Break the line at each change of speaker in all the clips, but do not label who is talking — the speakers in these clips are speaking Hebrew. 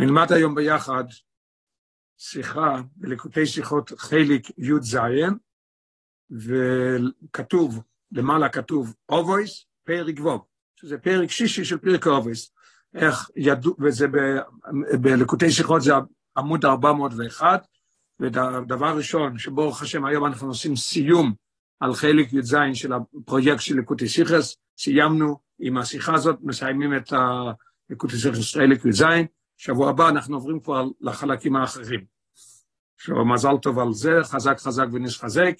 נלמד היום ביחד שיחה בליקוטי שיחות חלק י"ז, וכתוב, למעלה כתוב אבות, פרק ו', שזה פרק שישי של פרקי אבות. איך ידעו, וזה ב, בליקוטי שיחות זה עמוד 401, ודבר ראשון, שברוך השם היום אנחנו עושים סיום על חלק י"ז של הפרויקט של ליקוטי שיחות, סיימנו עם השיחה הזאת, מסיימים את ליקוטי שיחס חלק י"ז, שבוע הבא אנחנו עוברים כבר לחלקים האחרים. עכשיו, מזל טוב על זה, חזק חזק ונשחזק,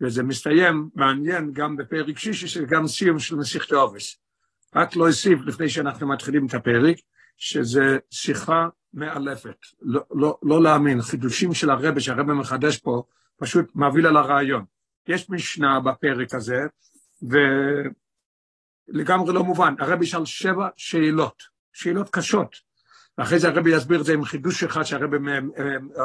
וזה מסתיים, מעניין, גם בפרק שישי, שזה גם סיום של מסיכת עובס. רק לא אוסיף, לפני שאנחנו מתחילים את הפרק, שזה שיחה מאלפת, לא, לא, לא להאמין, חידושים של הרבה שהרבה מחדש פה, פשוט מביא על הרעיון. יש משנה בפרק הזה, ולגמרי לא מובן, הרבי שאל שבע שאלות, שאלות קשות, ואחרי זה הרבי יסביר את זה עם חידוש אחד שהרבי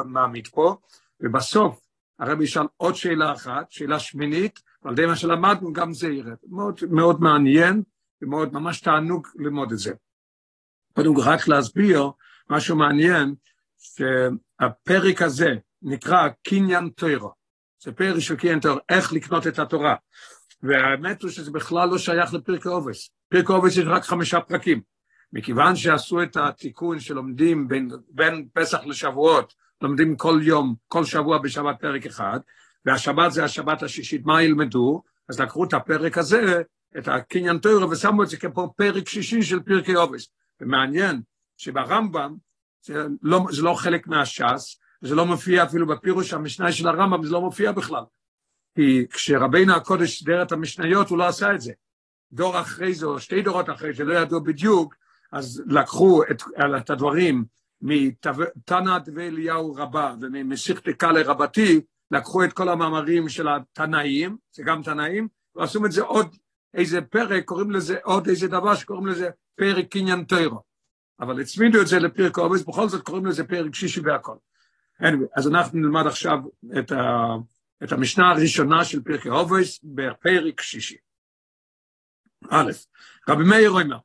מעמיד פה, ובסוף הרבי ישאל עוד שאלה אחת, שאלה שמינית, ועל ידי מה שלמדנו גם זה ירד. מאוד, מאוד מעניין, ומאוד ממש תענוג ללמוד את זה. קודם כל רק להסביר משהו מעניין, שהפרק הזה נקרא קניין טוירו. זה פרק של קניין טוירו, איך לקנות את התורה. והאמת הוא שזה בכלל לא שייך לפרק עובס. פרק עובס יש רק חמישה פרקים. מכיוון שעשו את התיקון שלומדים בין, בין פסח לשבועות, לומדים כל יום, כל שבוע בשבת פרק אחד, והשבת זה השבת השישית, מה ילמדו? אז לקחו את הפרק הזה, את הקניין תוירו, ושמו את זה כפה פרק שישי של פרקי עובס. ומעניין שברמב"ם, זה לא, זה לא חלק מהש"ס, זה לא מופיע אפילו בפירוש המשנה של הרמב"ם, זה לא מופיע בכלל. כי כשרבינו הקודש סידר את המשניות, הוא לא עשה את זה. דור אחרי זה, או שתי דורות אחרי זה, לא ידעו בדיוק, אז לקחו את, את הדברים מתנא דבי אליהו רבה וממסיכת קאלה רבתי, לקחו את כל המאמרים של התנאים, זה גם תנאים, ועשו את זה עוד איזה פרק, קוראים לזה עוד איזה דבר שקוראים לזה פרק קניין טוירו. אבל הצמידו את זה לפרק עובס, בכל זאת קוראים לזה פרק שישי והכל. anyway, אז אנחנו נלמד עכשיו את, ה, את המשנה הראשונה של פרק עובס בפרק שישי. א', רבי מאיר אומר,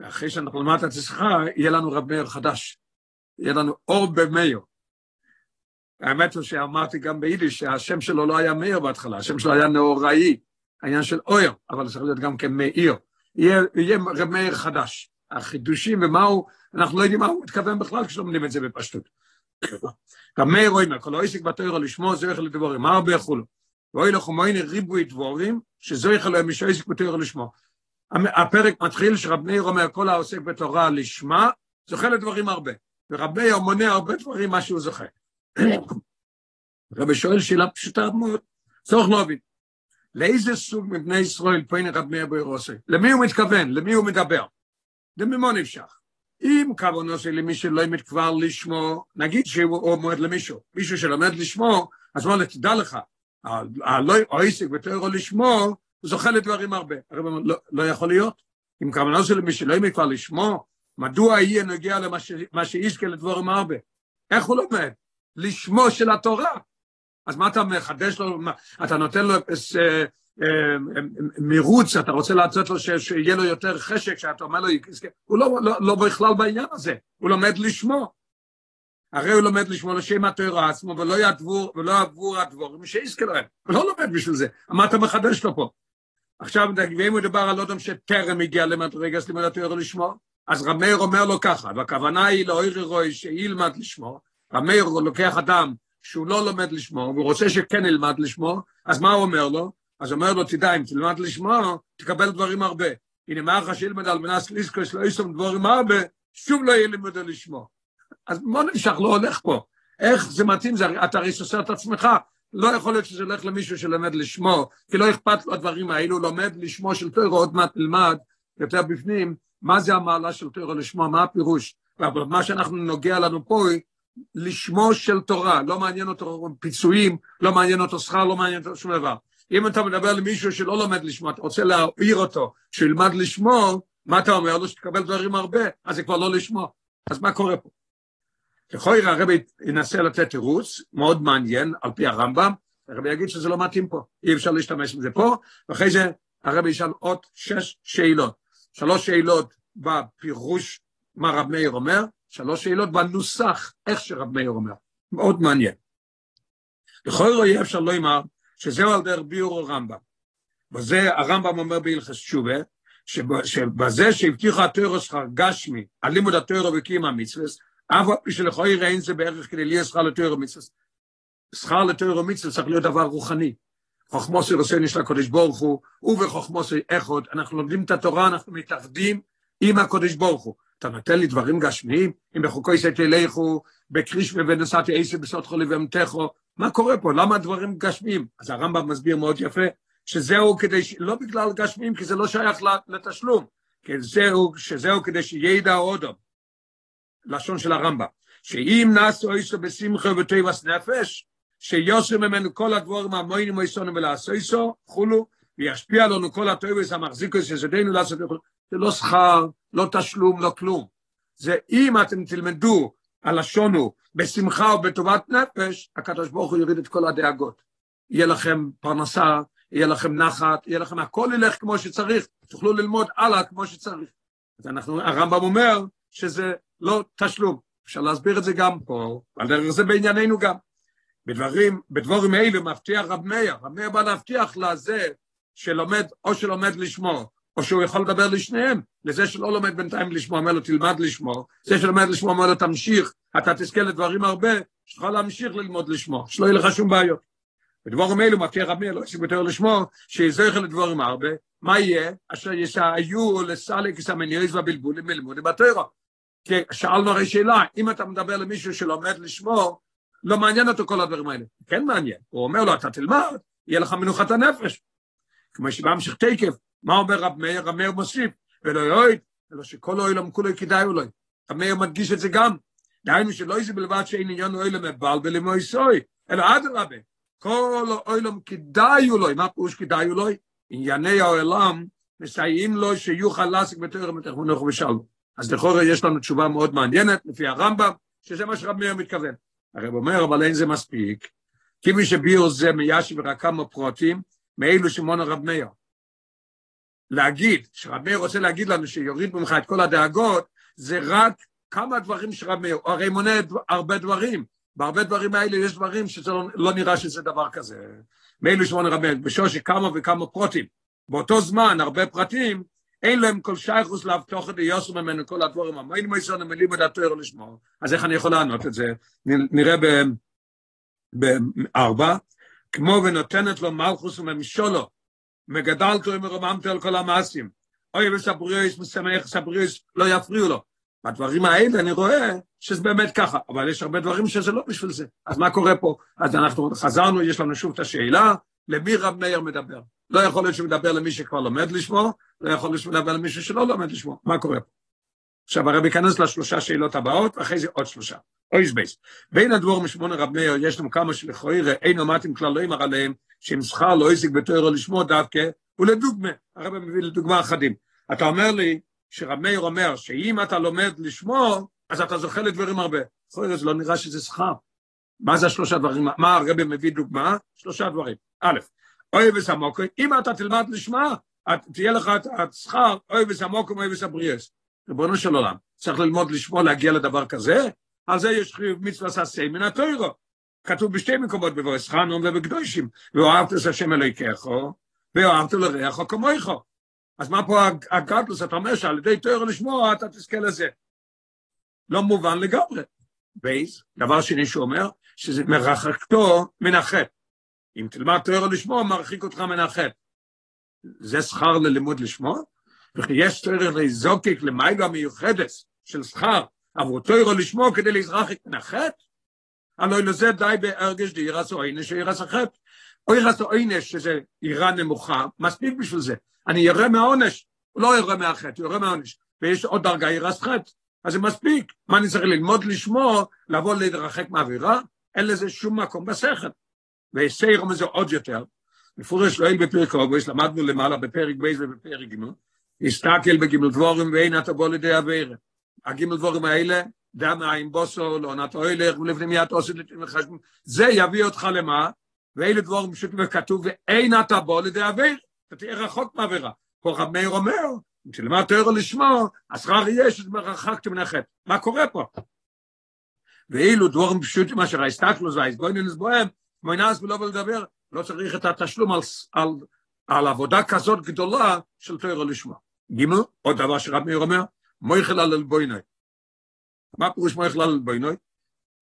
ואחרי שאנחנו נלמד את השיחה, יהיה לנו רב מאיר חדש. יהיה לנו אור במאיר. האמת הוא שאמרתי גם ביידיש שהשם שלו לא היה מאיר בהתחלה, השם שלו היה נאוראי, העניין של אויר, אבל צריך להיות גם כמאיר. יהיה, יהיה רב מאיר חדש. החידושים ומה הוא, אנחנו לא יודעים מה הוא מתכוון בכלל כשלומדים את זה בפשטות. רב מאיר אומר, כל העסק בתוירו לשמוע זויך לדבורים, מה הרבה יכולו? ואוי לכו מויני ריבוי דבורים, שזויך להם משו עסק בתוירו לשמוע. הפרק מתחיל שרב מאיר אומר כל העוסק בתורה לשמה, זוכה לדברים הרבה. ורב מאיר מונה הרבה דברים מה שהוא זוכה. רבי שואל שאלה פשוטה מאוד, צורך להבין. לאיזה סוג מבני ישראל הנה רב מאיר באירוסי? למי הוא מתכוון? למי הוא מדבר? למי מה נמשך? אם כוונו של למי שלא ימת כבר לשמו, נגיד שהוא עומד למישהו, מישהו שלומד לשמו, אז מה, תדע לך, העסק בתוירו לשמו, הוא זוכה לדברים הרבה. הרב אומר, לא, לא יכול להיות. אם כוונה של מי שלא יהיה כבר לשמו, מדוע יהיה נוגע למה שיזכה לדברים הרבה? איך הוא לומד? לשמו של התורה. אז מה אתה מחדש לו, מה, אתה נותן לו פס, אה, אה, מירוץ, אתה רוצה לעשות לו ש, שיהיה לו יותר חשק, שאתה אומר לו, הוא לא, לא, לא בכלל בעניין הזה, הוא לומד לשמו. הרי הוא לומד לשמו לשם התורה עצמו, ולא ולא עבור הדבורים שיזכה להם. הוא לא לומד בשביל זה. מה אתה מחדש לו פה? עכשיו, ואם מדובר על אדם שטרם הגיע למדרגס לימוד התורה לשמו, אז רמר אומר לו ככה, והכוונה היא לאוירי רוי שילמד לשמו, רמר לוקח אדם שהוא לא לומד לשמו, והוא רוצה שכן ילמד לשמו, אז מה הוא אומר לו? אז אומר לו, תדע, אם תלמד לשמו, תקבל דברים הרבה. הנה, מה אחר שילמד על מנס ליסקו שלא יסום דברים הרבה, שוב לא יהיה לימוד לשמו. אז מה נמשך, לא הולך פה. איך זה מתאים, זה, אתה הרי סוסר את עצמך, לא יכול להיות שזה הולך למישהו שלומד לשמו, כי לא אכפת לו הדברים האלו, לומד לשמו של תוירו, עוד מעט נלמד יותר בפנים, מה זה המעלה של תוירו לשמו, מה הפירוש. אבל מה שאנחנו נוגע לנו פה, לשמו של תורה, לא מעניין אותו פיצויים, לא מעניין אותו שכר, לא מעניין אותו שום דבר. אם אתה מדבר למישהו שלא לומד לשמו, אתה רוצה להעיר אותו, שילמד לשמו, מה אתה אומר לו? שתקבל דברים הרבה, אז זה כבר לא לשמו. אז מה קורה פה? לכוי הרבי ינסה לתת תירוץ מאוד מעניין על פי הרמב"ם, הרבי יגיד שזה לא מתאים פה, אי אפשר להשתמש בזה פה, ואחרי זה הרבי ישאל עוד שש שאלות, שלוש שאלות בפירוש מה רב מאיר אומר, שלוש שאלות בנוסח, איך שרב מאיר אומר. מאוד מעניין. לכל רואי אפשר לא אמר, שזהו על דרך ביור הרמב"ם. וזה הרמב"ם אומר בהלכס תשובה, שבזה שהבטיחה התוירו שכר גשמי, על לימוד התוירו וקיום המצווה, אף על פי שלכוי אין זה בערך כדי להיות שכר לתוירו מצווה. שכר לתוירו מצווה צריך להיות דבר רוחני. חוכמו של עושה נשלה קודש ברוך הוא, ובחוכמו של אחד, אנחנו לומדים את התורה, אנחנו מתאחדים עם הקודש ברוך הוא. אתה נותן לי דברים גשמיים, אם בחוקו יסי תלכו, בקרישמי ונסעתי עשר בסוד חולי ואמתכו, מה קורה פה? למה הדברים גשמיים? אז הרמב"ם מסביר מאוד יפה, שזהו כדי, לא בגלל גשמיים, כי זה לא שייך לתשלום, כי זהו, שזהו כדי שידע אודו, לשון של הרמב"ם, שאם נעשו איסו בשמחה ובטבעס נפש, שיוסר ממנו כל הדבורים המוינים ויסונים ולעשויסו, חולו, וישפיע לנו כל הטובס המחזיקו שזדנו לעשות, זה לא שכר, לא תשלום, לא כלום. זה אם אתם תלמדו הלשון הוא בשמחה ובטובת נפש, הקדוש ברוך הוא יוריד את כל הדאגות. יהיה לכם פרנסה, יהיה לכם נחת, יהיה לכם, הכל ילך כמו שצריך, תוכלו ללמוד הלאה כמו שצריך. אז אנחנו, הרמב"ם אומר שזה לא תשלום. אפשר להסביר את זה גם פה, על דרך זה בענייננו גם. בדברים, בדבורים האלו מבטיח רב מאיר, רב מאיר בא להבטיח לזה שלומד, או שלומד לשמור, או שהוא יכול לדבר לשניהם, לזה שלא לומד בינתיים לשמוע, אומר לו תלמד לשמוע, זה שלומד לשמוע אומר לו תמשיך, אתה תזכה לדברים הרבה, שתוכל להמשיך ללמוד לשמוע, שלא יהיה לך שום בעיות. ודבורים אלו מבטיח רבי אלוהי יותר לשמוע, שיזכר לדבורים הרבה, מה יהיה? אשר ישעיו לסלק סמניריז ובלבולים מלימודי בתורה. כי שאלנו הרי שאלה, אם אתה מדבר למישהו שלומד לשמוע, לא מעניין אותו כל הדברים האלה. כן מעניין. הוא אומר לו, אתה תלמד, יהיה לך מנוחת הנפש. כמו שבהמשך תקף, מה אומר רב מאיר? רב מאיר מוסיף, ולא יועד, אלא שכל אוילם כולו כדאי אולי. רב מאיר מדגיש את זה גם. דהיינו שלא איזה בלבד שאין עניין אוילם מבלבל עם אויסוי, אלא אדרבה, כל אוילם כדאי אולי. מה פירוש כדאי אולי? ענייני העולם מסייעים לו שיוכל להשיג בתור מתחמונך ושלום. אז לכאורה יש לנו תשובה מאוד מעניינת, לפי הרמב"ם, שזה מה שרב מאיר מתכוון. הרב אומר, אבל אין זה מספיק, כי מי שביור זה מיישב רק כמה פרוטים, מאלו שמונה רב מאיר. להגיד, שרב מאיר רוצה להגיד לנו שיוריד ממך את כל הדאגות, זה רק כמה דברים שרב מאיר, הרי מונה הרבה דברים, בהרבה דברים האלה יש דברים שזה לא, לא נראה שזה דבר כזה. מאלו שמונה רב מאיר, בשושי כמה וכמה פרוטים. באותו זמן, הרבה פרטים, אין להם כל שייכוס להבטוח את יוסר ממנו כל הדבורים, מייסון המילים את התואר לשמור. אז איך אני יכול לענות את זה? נראה בארבע, כמו ונותנת לו מלכוס וממשולו, מגדלתו ומרוממתו על כל המעשים. אוי וסבריאס משמח סבריאס לא יפריעו לו. בדברים האלה אני רואה שזה באמת ככה, אבל יש הרבה דברים שזה לא בשביל זה. אז מה קורה פה? אז אנחנו חזרנו, יש לנו שוב את השאלה, למי רב מאיר מדבר? לא יכול להיות שהוא מדבר למי שכבר לומד לשמור, לא יכול להיות שהוא מדבר למישהו שלא לומד לשמור. מה קורה פה? עכשיו הרב ייכנס לשלושה שאלות הבאות, ואחרי זה עוד שלושה. אויס בייס. בין הדבור משמונה רב מאיר, יש לנו כמה שלכוירא אין עומדים כלל לא ימר עליהם, שאם שכר לא יסיק בתוארו לשמוע דווקא, ולדוגמה, הרב מביא לדוגמה אחדים. אתה אומר לי, שרב מאיר אומר, שאם אתה לומד לשמור, אז אתה זוכה לדברים הרבה. יכול זה לא נראה שזה שכר. מה זה השלושה דברים? מה הרב מביא דוגמה? שלושה דברים. א', אוי וסמוקו, אם אתה תלמד לשמוע, תהיה לך את השכר, אוי וסמוקו, אוי וסבריאס. ריבונו של עולם, צריך ללמוד לשמוע להגיע לדבר כזה, על זה יש חיוב מצווה ססי מן התוירו. כתוב בשתי מקומות בבויס חנון ובקדושים, ואוהבת את השם אלוהיכךו, ואוהבת לריחו כמויכו. אז מה פה הגדלוס, אתה אומר שעל ידי תוירו לשמוע אתה תזכה לזה. לא מובן לגמרי. בייס, דבר שני שהוא אומר, שזה מרחקתו מן החטא. אם תלמד תוירו לשמוע, מרחיק אותך מן החטא. זה שכר ללימוד לשמוע? וכי יש צורך לזוקק למיילה מיוחדת של שכר עבור תוירו לשמוע כדי להזרח מן החטא? הלוא לזה די בהרגש דירס או עינש שירס החטא. או ירס או עינש שזה יראה נמוכה, מספיק בשביל זה. אני ירא מהעונש, הוא לא ירא מהחטא, הוא ירא מהעונש. ויש עוד דרגה ירס חטא, אז זה מספיק. מה אני צריך ללמוד לשמוע, לבוא להתרחק מהאווירה? אין לזה שום מקום בשכל. ויסייר מזה עוד יותר. מפורש לא אין בפרק אוגוס, למדנו למעלה בפרק בייס ובפרק ג' הסתכל בגימל דבורים ואין אתה בוא לידי אווירה. הגימל דבורים האלה דם עין בוסו, לעונת אוילך, ולפנימיית עושה לחשבון. זה יביא אותך למה? ואלה דבורים פשוט וכתוב, ואין אתה בוא לידי עביר, אתה תהיה רחוק מעבירה. פה רב מאיר אומר, כשלמד תוירו לשמו, השכר יהיה שמרחקתם מן החטא. מה קורה פה? ואילו דבורים פשוטים אשר ההסתכלוס וההסבוינינוס בוהם, מוינס ולא לדבר, לא צריך את התשלום על, על, על עבודה כזאת גדולה של תוירו לשמו. גימל, עוד דבר שרב מאיר אומר, מויכל על אלבוינוי. מה פירוש מויכל על אלבוינוי?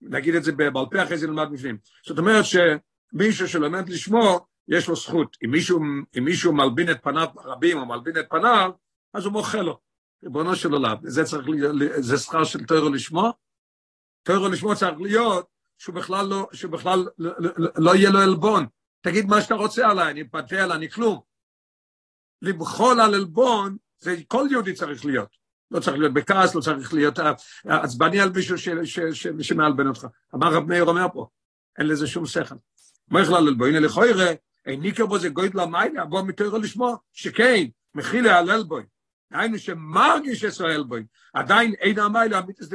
נגיד את זה בעל פה אחרי זה נלמד בפנים. זאת אומרת שמישהו שלומד לשמו, יש לו זכות. אם מישהו, אם מישהו מלבין את פניו רבים או מלבין את פניו, אז הוא מוחה לו. ריבונו של עולם, זה צריך להיות, זה שכר של תוירו לשמו? תוירו לשמו צריך להיות שהוא בכלל לא, שהוא בכלל לא, לא, לא יהיה לו עלבון. תגיד מה שאתה רוצה עליי, אני פתל, אני כלום. למחול על עלבון, זה כל יהודי צריך להיות. לא צריך להיות בכעס, לא צריך להיות אה, עצבני על מישהו שמעלבן אותך. אמר רב מאיר אומר פה, אין לזה שום שכל. מה יכלה ללבו? הנה לכוירא, ניקר בו זה גויד למיילה, בוא מתוירו לשמו, שכן, מכילה על אלבוי. היינו שמרגיש ישראל בוי, עדיין אין המיילה אמיתיס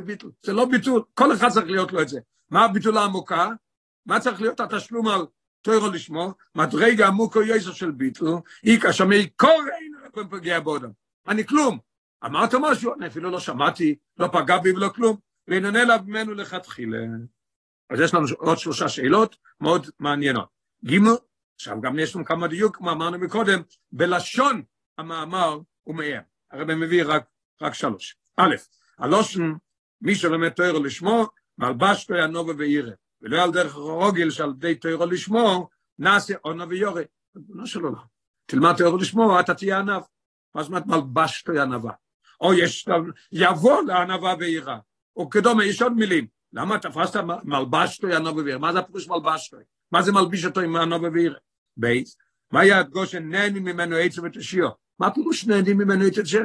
זה לא ביטול, כל אחד צריך להיות לו את זה. מה הביטול העמוקה? מה צריך להיות התשלום על תוירו לשמו? מדרגה עמוקו יסר של ביטל, אי כאשר מי קורא אין פגיע בודם. אני כלום. אמרת משהו? אני אפילו לא שמעתי, לא פגע בי ולא כלום, ועננה אליו ממנו לכתחילה. אז יש לנו עוד שלושה שאלות מאוד מעניינות. ג' עכשיו גם יש לנו כמה דיוק, כמו אמרנו מקודם, בלשון המאמר הוא מאיים. הרב מביא רק, רק שלוש. א', הלושן, מי שלומד תוירו לשמו, מלבש תויר נובה ואירה, ולא על דרך הרוגל שעל ידי תוירו לשמו, נעשה עונה ויורה. לא שלא לך. תלמד תוירו לשמו, אתה תהיה ענב. מה זאת אומרת מלבש תויר ענבה? או יש, יבוא לענבה ואירה. או כדומה, יש עוד מילים. למה תפסת מלבש תויר ענבה ואירה? מה זה הפירוש מלבש תויר? מה זה מלביש אותו עם ענבה ואירה? בייס, מה יעד גושן נהנים ממנו עצם ותשיו? מה פירוש נהנים ממנו זה?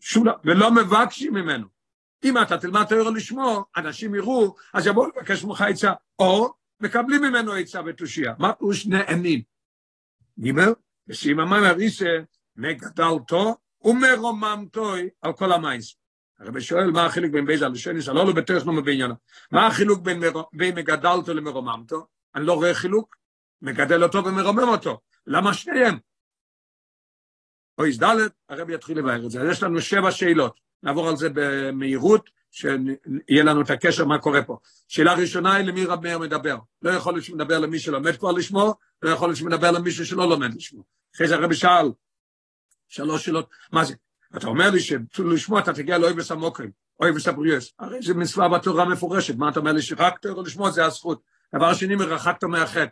שום דבר, ולא מבקשים ממנו. אם אתה תלמד תוירו לשמו, אנשים יראו, אז יבואו לבקש ממך עצה, או מקבלים ממנו עצה ותושייה. מה פירוש נהנים? ג' ושים המאמר איסה, מגדלתו ומרוממתו על כל המייס. הרב שואל מה החילוק בין בייזה לשניס, לא לא בטכנו בעניינו. מה החילוק בין. בין מגדלתו למרוממתו? אני לא רואה חילוק. מגדל אותו ומרומם אותו. למה שניהם? אויס ד', הרב יתחיל לבאר את זה. אז יש לנו שבע שאלות, נעבור על זה במהירות, שיהיה לנו את הקשר מה קורה פה. שאלה ראשונה היא למי רב מאיר מדבר. לא יכול להיות שמדבר למי שלומד כבר לשמו, לא יכול להיות שמדבר למישהו שלא לומד לשמו. אחרי זה הרב שאל, שלוש שאלות, מה זה? אתה אומר לי שלשמו אתה תגיע לאויבס המוקרים, אויבס הבריאס, הרי זה מצווה בתורה מפורשת, מה אתה אומר לי שרק תורה לשמו זה הזכות. דבר שני, מרחקת מהחטא.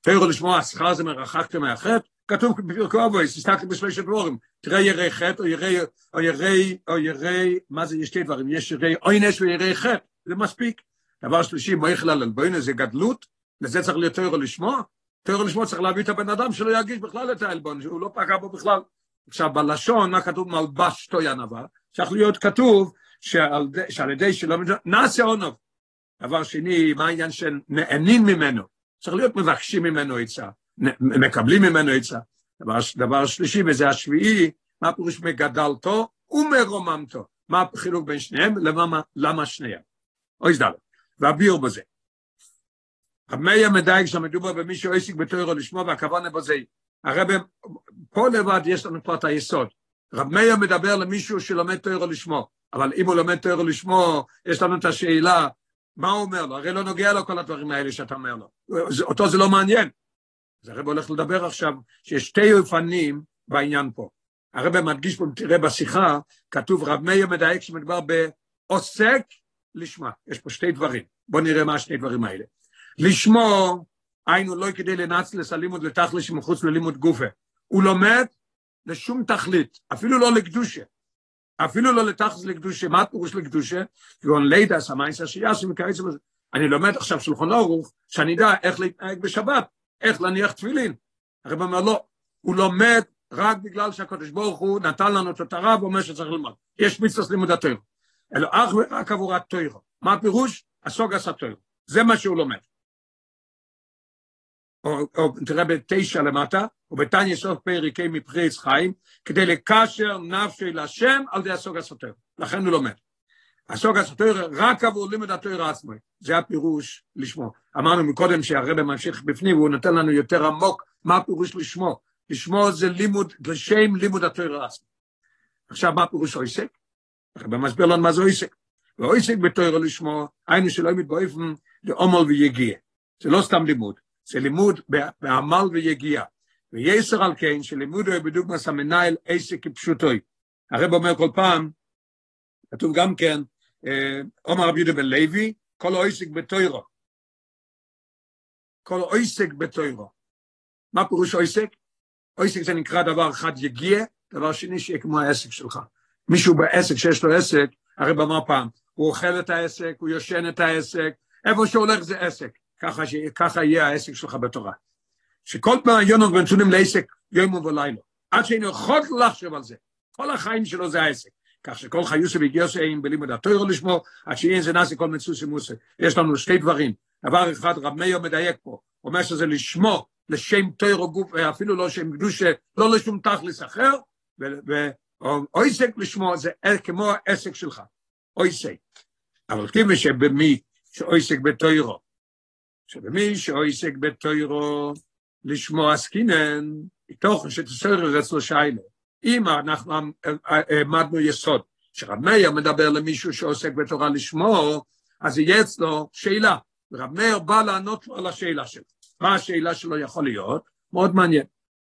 תורה לשמו השכר זה מרחקת מהחטא, כתוב בפרקו אבויס, תסתכל בשלושת דבורים, תראה ירי חטא או ירי, או ירי, או ירי, מה זה, יש שתי דברים, יש ירי עונש וירי חטא, זה מספיק. דבר שלישי, מויכל על אלבוינה זה גדלות, לזה צריך להיות תוירו לשמוע, תוירו לשמוע צריך להביא את הבן אדם שלא ירגיש בכלל את העלבון, שהוא לא פגע בו בכלל. עכשיו, בלשון, מה כתוב מלבש תוי ענווה? צריך להיות כתוב שעל, שעל ידי שלא נעשה עונב. דבר שני, מה העניין שנהנים ממנו? צריך להיות מבקשים ממנו עצה. מקבלים ממנו עצה. דבר, דבר שלישי, וזה השביעי, מה פירוש מגדלתו ומרוממתו? מה החילוק בין שניהם? למה, למה שניהם? אוי זדל, והביאו בזה. רב מאיר מדייק שמדובר במי שעסק בתוירו לשמו והכוונה בזה. הרב, פה לבד יש לנו פה את היסוד. רב מאיר מדבר למישהו שלומד תוירו לשמו, אבל אם הוא לומד תוירו לשמו, יש לנו את השאלה, מה הוא אומר לו? הרי לא נוגע לו כל הדברים האלה שאתה אומר לו. אותו זה לא מעניין. אז הרב הולך לדבר עכשיו שיש שתי אופנים בעניין פה. הרב מדגיש פה, תראה בשיחה, כתוב רב מאיר מדייק שמדובר בעוסק לשמה. יש פה שתי דברים. בואו נראה מה השני דברים האלה. לשמו, היינו לא כדי לנצלס הלימוד לתכלש מחוץ ללימוד גופה. הוא לומד לשום תכלית, אפילו לא לקדושה. אפילו לא לתכלס לקדושה. מה הפירוש לקדושה? כגון לידה, סמייסה, שיאסים וכיוצא. אני לומד עכשיו שולחון אורוך, שאני אדע איך להתנהג בשבת. איך להניח תפילין. הרב אומר לא, הוא לומד רק בגלל שהקדוש ברוך הוא נתן לנו את התורה ואומר שצריך ללמוד. יש מצווה לימוד התורה. אלא אך ורק עבור התורה. מה הפירוש? הסוגס התורה. זה מה שהוא לומד. או, או תראה בתשע למטה, ובתניא סוף פריקי מפרי עץ חיים, כדי לקשר נפשי לשם על ידי הסוגס התורה. לכן הוא לומד. הסוגס התורה רק עבור לימוד התורה עצמו. זה הפירוש לשמו. אמרנו מקודם שהרבא ממשיך בפנים והוא נותן לנו יותר עמוק מה הפירוש לשמו. לשמו זה לימוד, לשם לימוד התורה עצמו. עכשיו, מה פירוש אויסק? הרב מסביר לנו מה זה אויסק. ואויסק בתוירו לשמו, היינו שלא מתבואפן לעומל ויגיע. זה לא סתם לימוד, זה לימוד בעמל ויגיע. ויסר על כן, שלימוד הוא בדוגמס המנהל עסק כפשוטוי. הרב אומר כל פעם, כתוב גם כן, עומר רבי יהודה בן לוי, כל אויסק בתוירו. כל אויסק בתוירו. מה פירוש אויסק? אויסק זה נקרא דבר אחד יגיע, דבר שני שיהיה כמו העסק שלך. מישהו בעסק שיש לו עסק, הרי במה פעם, הוא אוכל את העסק, הוא יושן את העסק, איפה שהוא הולך זה עסק, ככה, ש... ככה יהיה העסק שלך בתורה. שכל פעם יונות בנתונים לעסק יום ולילה, עד שאין יכול לחשוב על זה, כל החיים שלו זה העסק. כך שכל חיוסי וגיוסי אין בלימוד התוירו לשמו, עד שאין זה נעשה כל מצוסי מוסי. יש לנו שתי דברים. דבר אחד, רב מאיר מדייק פה, אומר שזה לשמו, לשם תוירו גוף, אפילו לא שם קדושה, לא לשום תכלס אחר, ואויסק לשמו זה כמו העסק שלך, אויסק. אבל כיוון שבמי שאויסק בתוירו, שבמי שאויסק בתוירו, לשמו עסקינן, מתוך שתסויר אצלו שיילה. אם אנחנו העמדנו יסוד, שרב מאיר מדבר למישהו שעוסק בתורה לשמו, אז יהיה אצלו שאלה. ורב מאיר בא לענות לו על השאלה שלו. מה השאלה שלו יכול להיות? מאוד מעניין.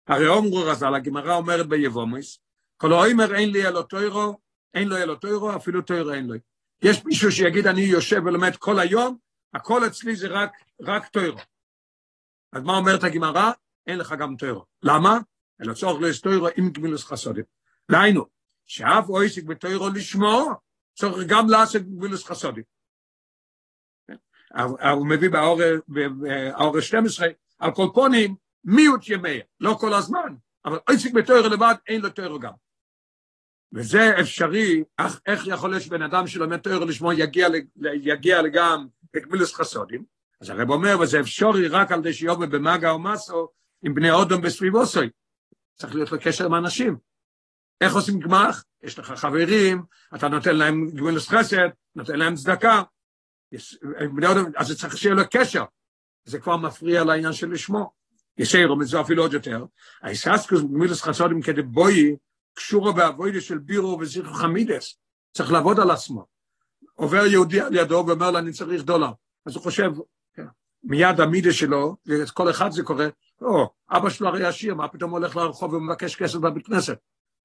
הרי אומרו רז"ל, הגמרא אומרת ביבומוס, כל האומר אין לי אלו תוירו, אין לו אלו תוירו, אפילו תוירו אין לו. יש מישהו שיגיד אני יושב ולומד כל היום, הכל אצלי זה רק, רק תוירו. אז מה אומרת הגמרא? אין לך גם תוירו. למה? אלא צורך לאס תוירו עם גמילוס חסודים. דהיינו, שאף אויסק בתוירו לשמו, צורך גם לעשות גמילוס חסודים. הוא מביא באור 12, על כל פונים, מיעוט ימי, לא כל הזמן, אבל עסק בתוירו לבד, אין לו תוירו גם. וזה אפשרי, אך איך יכול להיות שבן אדם שלומד תוירו לשמו יגיע, יגיע גם לגמילוס חסודים? אז הרב אומר, וזה אפשרי רק על ידי שיובל במגע או מסו עם בני אודום בסביבוסוי. צריך להיות לו קשר עם אנשים. איך עושים גמח? יש לך חברים, אתה נותן להם גמילוס חסד, נותן להם צדקה. אז זה צריך שיהיה לו קשר. זה כבר מפריע לעניין של לשמו. ישיירו מזה אפילו עוד יותר. האיססקוס גמילוס חסודים כדי בואי, קשורו באבוידה של בירו וזיכו חמידס. צריך לעבוד על עצמו. עובר יהודי על ידו ואומר לו, אני צריך דולר. אז הוא חושב, מיד המידה שלו, כל אחד זה קורה, או, אבא שלו הרי עשיר, מה פתאום הולך לרחוב ומבקש כסף בבית כנסת?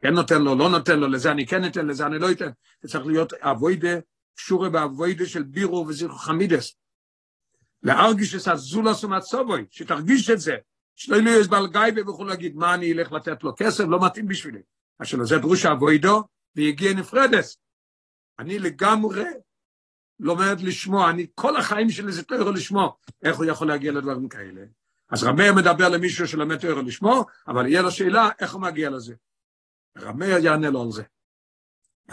כן נותן לו, לא נותן לו, לזה אני כן אתן, לזה אני לא אתן. זה צריך להיות אבוידה, קשורה באבוידה של בירו וזיכו חמידס. להרגיש את הזולוס ומצובוי, שתרגיש את זה, שלא יהיה בעל גיא ויכול להגיד, מה אני אלך לתת לו כסף, לא מתאים בשבילי. אז שלזה דרוש אבוידו, ויגיע נפרדס. אני לגמרי לומד לשמוע, אני כל החיים שלי זה תוירו לשמוע, איך הוא יכול להגיע לדברים כאלה? אז רמר מדבר למישהו שלומד תוירו לשמוע, אבל יהיה לו שאלה איך הוא מגיע לזה. רמר יענה לו על זה.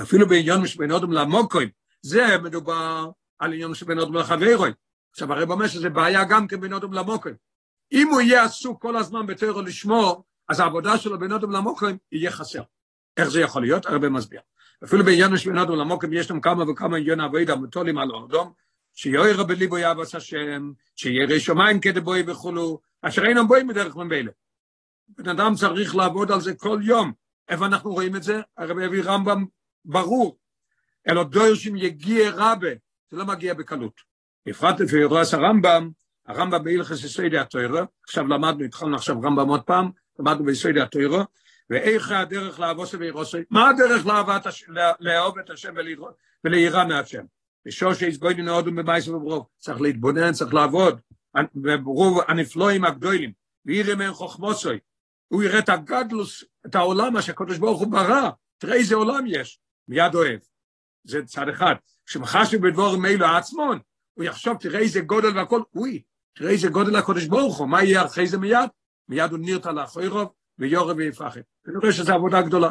אפילו בעניין שבין אודם למוקוים, זה מדובר על עניין שבין אודם לחברוי. עכשיו הרב אומר שזה בעיה גם כן בין אודם למוקוים. אם הוא יהיה עסוק כל הזמן בתוירו לשמוע, אז העבודה שלו בין אודם למוקוים יהיה חסר. איך זה יכול להיות? הרב מסביר. אפילו בעניין השמינת עולמוקם יש שם כמה וכמה עניין אבויד המוטולים על האדום, שיוער בליבו יעבס השם, שירא שמיים כדבוי וכולו, אשר אינם בואים בדרך ממילא. בן אדם צריך לעבוד על זה כל יום. איפה אנחנו רואים את זה? הרב הביא רמב"ם ברור. אלו דוירשים יגיע רבה, זה לא מגיע בקלות. בפרט לפי רואה הרמב"ם, הרמב"ם בהלכס יסודי התוירה, עכשיו למדנו, התחלנו עכשיו רמב"ם עוד פעם, למדנו ביסודי התוירה, ואיך הדרך לעבוד ואירוסי, מה הדרך לאהוב את השם וליראה מהשם? בשור שיסגוידין הודו בבייס וברוב, צריך להתבונן, צריך לעבוד, וברוב הנפלואים הגדולים, ויראה מהם חוכמוסוי, הוא יראה את הגדלוס, את העולם, מה שהקדוש ברוך הוא ברא, תראה איזה עולם יש, מיד אוהב. זה צד אחד. כשמחשב בדבורים אלו עצמון, הוא יחשוב, תראה איזה גודל והכל, אוי, תראה איזה גודל הקדוש ברוך הוא, מה יהיה אחרי זה מיד? מיד הוא נרתע לאחורי רוב, ויורא ויפחד. אני רואה שזו עבודה גדולה.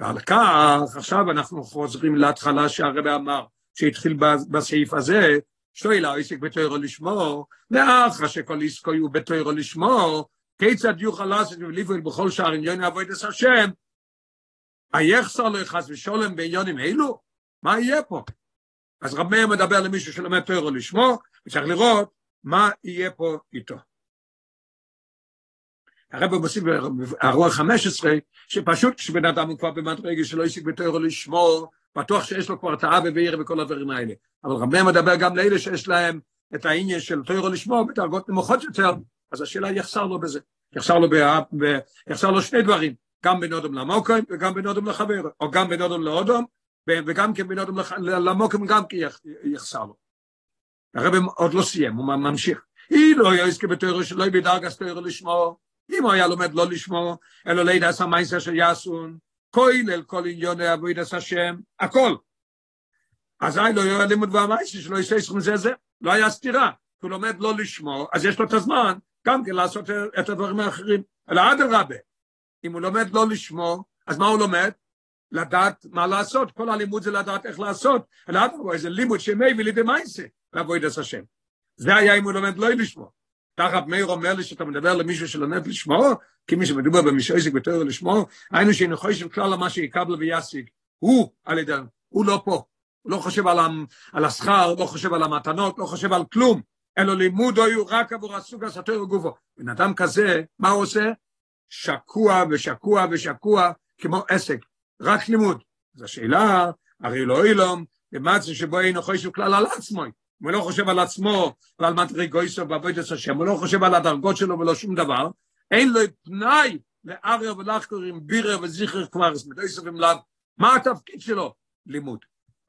ועל כך, עכשיו אנחנו חוזרים להתחלה שהרבא אמר, שהתחיל בסעיף הזה, שואל העסק בתוירו לשמור, לאחר שכל עסקו הוא בתוירו לשמור, כיצד יוכל לעשות וליבוי בכל שער עניון עבודת השם, היחסר לו חס ושולם בעניונים אלו? מה יהיה פה? אז רב מאיר מדבר למישהו שלומד תוירו לשמור, וצריך לראות מה יהיה פה איתו. הרב מוסיף ברוח 15, שפשוט כשבן אדם הוא כבר במדרגה שלא השיג בתוירו לשמור, בטוח שיש לו כבר את האבא וכל הדברים האלה. אבל רב מאיר מדבר גם לאלה שיש להם את העניין של תוירו לשמור בדרגות נמוכות יותר, אז השאלה יחסר לו בזה. יחסר לו, ב, ב, יחסר לו שני דברים, גם בין אודם למוקם וגם בין אודם לחבר, או גם בין אודם לאודם, וגם כן בין אודם למוקם גם כי יחסר לו. הרב עוד לא סיים, הוא ממשיך. היא לא יעסקי בתוירו שלא בדרגת תוירו לשמור, אם הוא היה לומד לא לשמור, אלא לידע עשה מייסר של יאסון, כולל כל עניוני עבודת השם, הכל. אז אזי לא יהיה לימוד והמייסר שלא יעשה סכום זה זה, לא היה סתירה, הוא לומד לא לשמור, אז יש לו את הזמן גם כן לעשות את הדברים האחרים, אלא אדרבה, אם הוא לומד לא לשמור, אז מה הוא לומד? לדעת מה לעשות, כל הלימוד זה לדעת איך לעשות, אלא אדרבה, זה לימוד שמביא לידי מייסר לעבודת השם. זה היה אם הוא לומד לא לשמור. תחת מאיר אומר לי שאתה מדבר למישהו שלומד לשמור, כי מי שמדובר במישהו עסק בתור לשמור, היינו שאינו חושב כלל מה שיקבל וישיג, הוא על ידי, הוא לא פה, הוא לא חושב על, על השכר, לא חושב על המתנות, לא חושב על כלום, אלא לימוד היו רק עבור הסוג הסתר וגופו. בן אדם כזה, מה הוא עושה? שקוע ושקוע ושקוע כמו עסק, רק לימוד. אז השאלה, הרי לא אילום, זה שבו אינו חושב כלל על עצמו, הוא לא חושב על עצמו ועל מדרגויסו בעבודת השם, הוא לא חושב על הדרגות שלו ולא שום דבר, אין לו פנאי לאריה ולחקור עם בירר וזכר כבר, מדויסו ומלאב, מה התפקיד שלו? לימוד.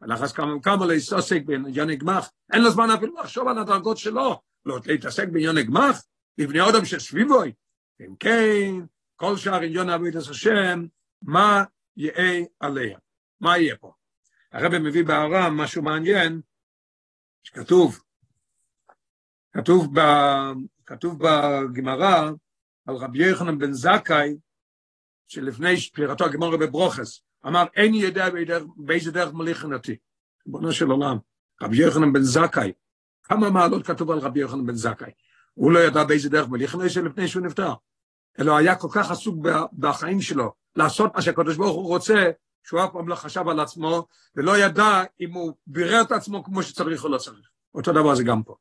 ולחס כמה וכמה להתעסק בעניין גמח, אין לו זמן אפילו לחשוב על הדרגות שלו, לא להתעסק בעניין גמח, לבני אודם שסביבוי. אם כן, כל שאר עניין עבודת השם, מה יהיה עליה? מה יהיה פה? הרב מביא בארם משהו מעניין, שכתוב, כתוב, ב, כתוב בגמרא על רבי יוחנן בן זכאי, שלפני שפירתו הגמרא בברוכס, אמר, אין יודע באיזה דרך מליכן אותי. ריבונו של עולם, רבי יוחנן בן זכאי, כמה מעלות כתוב על רבי יוחנן בן זכאי? הוא לא ידע באיזה דרך מליכן אותי לפני שהוא נפטר. אלא היה כל כך עסוק בחיים שלו, לעשות מה שהקדוש ברוך הוא רוצה, שהוא אף פעם לא חשב על עצמו, ולא ידע אם הוא בירר את עצמו כמו שצריך או לא צריך. אותו דבר זה גם פה.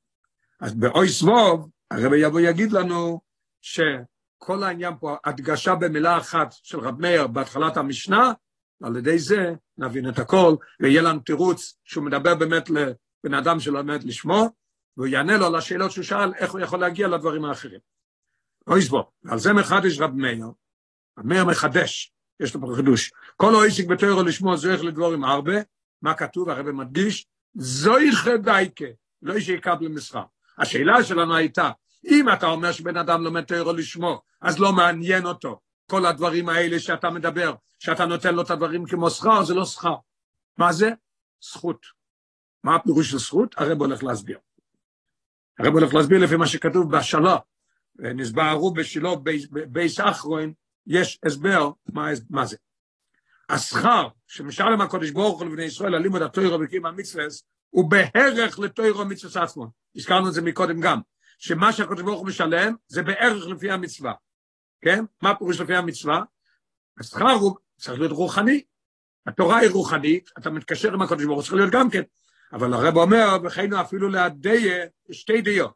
אז באוי סבוב, הרב יבוא יגיד לנו שכל העניין פה, הדגשה במילה אחת של רב מאיר בהתחלת המשנה, על ידי זה נבין את הכל, ויהיה לנו תירוץ שהוא מדבר באמת לבן אדם שלומד לשמו, והוא יענה לו על השאלות שהוא שאל, איך הוא יכול להגיע לדברים האחרים. אוי סבוב, על זה מחדש רב מאיר, רב מאיר מחדש, יש לו פה חידוש. כל אויסיק בתוירו לשמוע זויך לדבורים הרבה, מה כתוב, הרב מדגיש, זויכה דייקה, לא שיקבל מסחר. השאלה שלנו הייתה, אם אתה אומר שבן אדם לומד תוירו לשמוע, אז לא מעניין אותו. כל הדברים האלה שאתה מדבר, שאתה נותן לו את הדברים כמו שכר, זה לא שכר. מה זה? זכות. מה הפירוש של זכות? הרב הולך להסביר. הרב הולך להסביר לפי מה שכתוב בשלו, נסברו בשילו בייס אחרון, יש הסבר מה, מה זה. השכר שמשלם הקודש ברוך הוא לבני ישראל על התוירו וקיום המצווה הוא בערך לתוירו מצווה עצמו. הזכרנו את זה מקודם גם, שמה שהקודש ברוך הוא משלם זה בערך לפי המצווה. כן? מה פירוש לפי המצווה? השכר הוא צריך להיות רוחני. התורה היא רוחנית, אתה מתקשר עם הקודש ברוך הוא, צריך להיות גם כן. אבל הרב אומר, וכן אפילו להדיה, שתי דיות.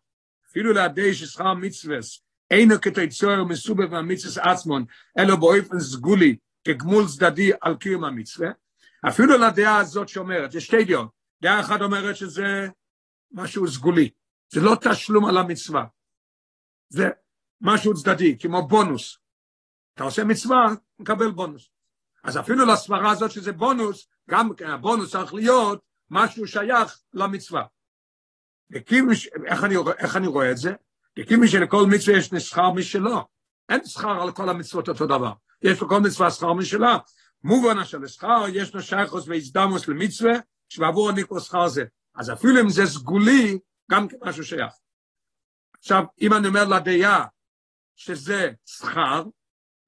אפילו להדיה ששכר מצווה אינו כתיצור מסובב מהמצווה עצמון, אלא באופן סגולי, כגמול צדדי על קיום המצווה, אפילו לדעה הזאת שאומרת, יש שתי דעות, דעה אחת אומרת שזה משהו סגולי, זה לא תשלום על המצווה, זה משהו צדדי, כמו בונוס. אתה עושה מצווה, מקבל בונוס. אז אפילו לסברה הזאת שזה בונוס, גם הבונוס צריך להיות משהו שייך למצווה. איך אני, איך אני רואה את זה? כי שלכל מצווה יש שכר משלו. אין שכר על כל המצוות אותו דבר. יש לכל מצווה שכר משלה. מובן של שכר, יש לו שייכוס והזדמוס למצווה, שבעבור הניקו שכר זה. אז אפילו אם זה סגולי, גם כמשהו שייך. עכשיו, אם אני אומר לדעה שזה שכר,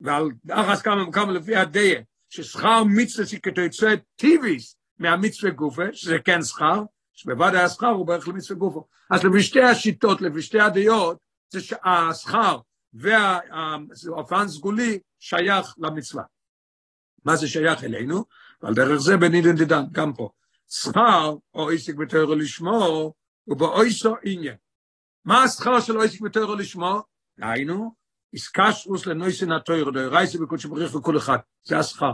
ועל דחס כמה וכמה לפי הדעה, ששכר מצווה שכתוצא טיביס מהמצווה גופה, שזה כן שכר, שבוודאי השכר הוא בערך למצווה גופו. אז לפי שתי השיטות, לפי שתי הדעות, זה שהשכר והאופן סגולי שייך למצווה. מה זה שייך אלינו? ועל דרך זה בנידן דידן, גם פה. שכר, או עסק בתוירו לשמור, הוא באויסו עניין. מה השכר של עסק בתוירו לשמור? היינו, איסקשרוס לנויסן התויר, דו רייסי בקודש בריך וכל אחד, זה השכר.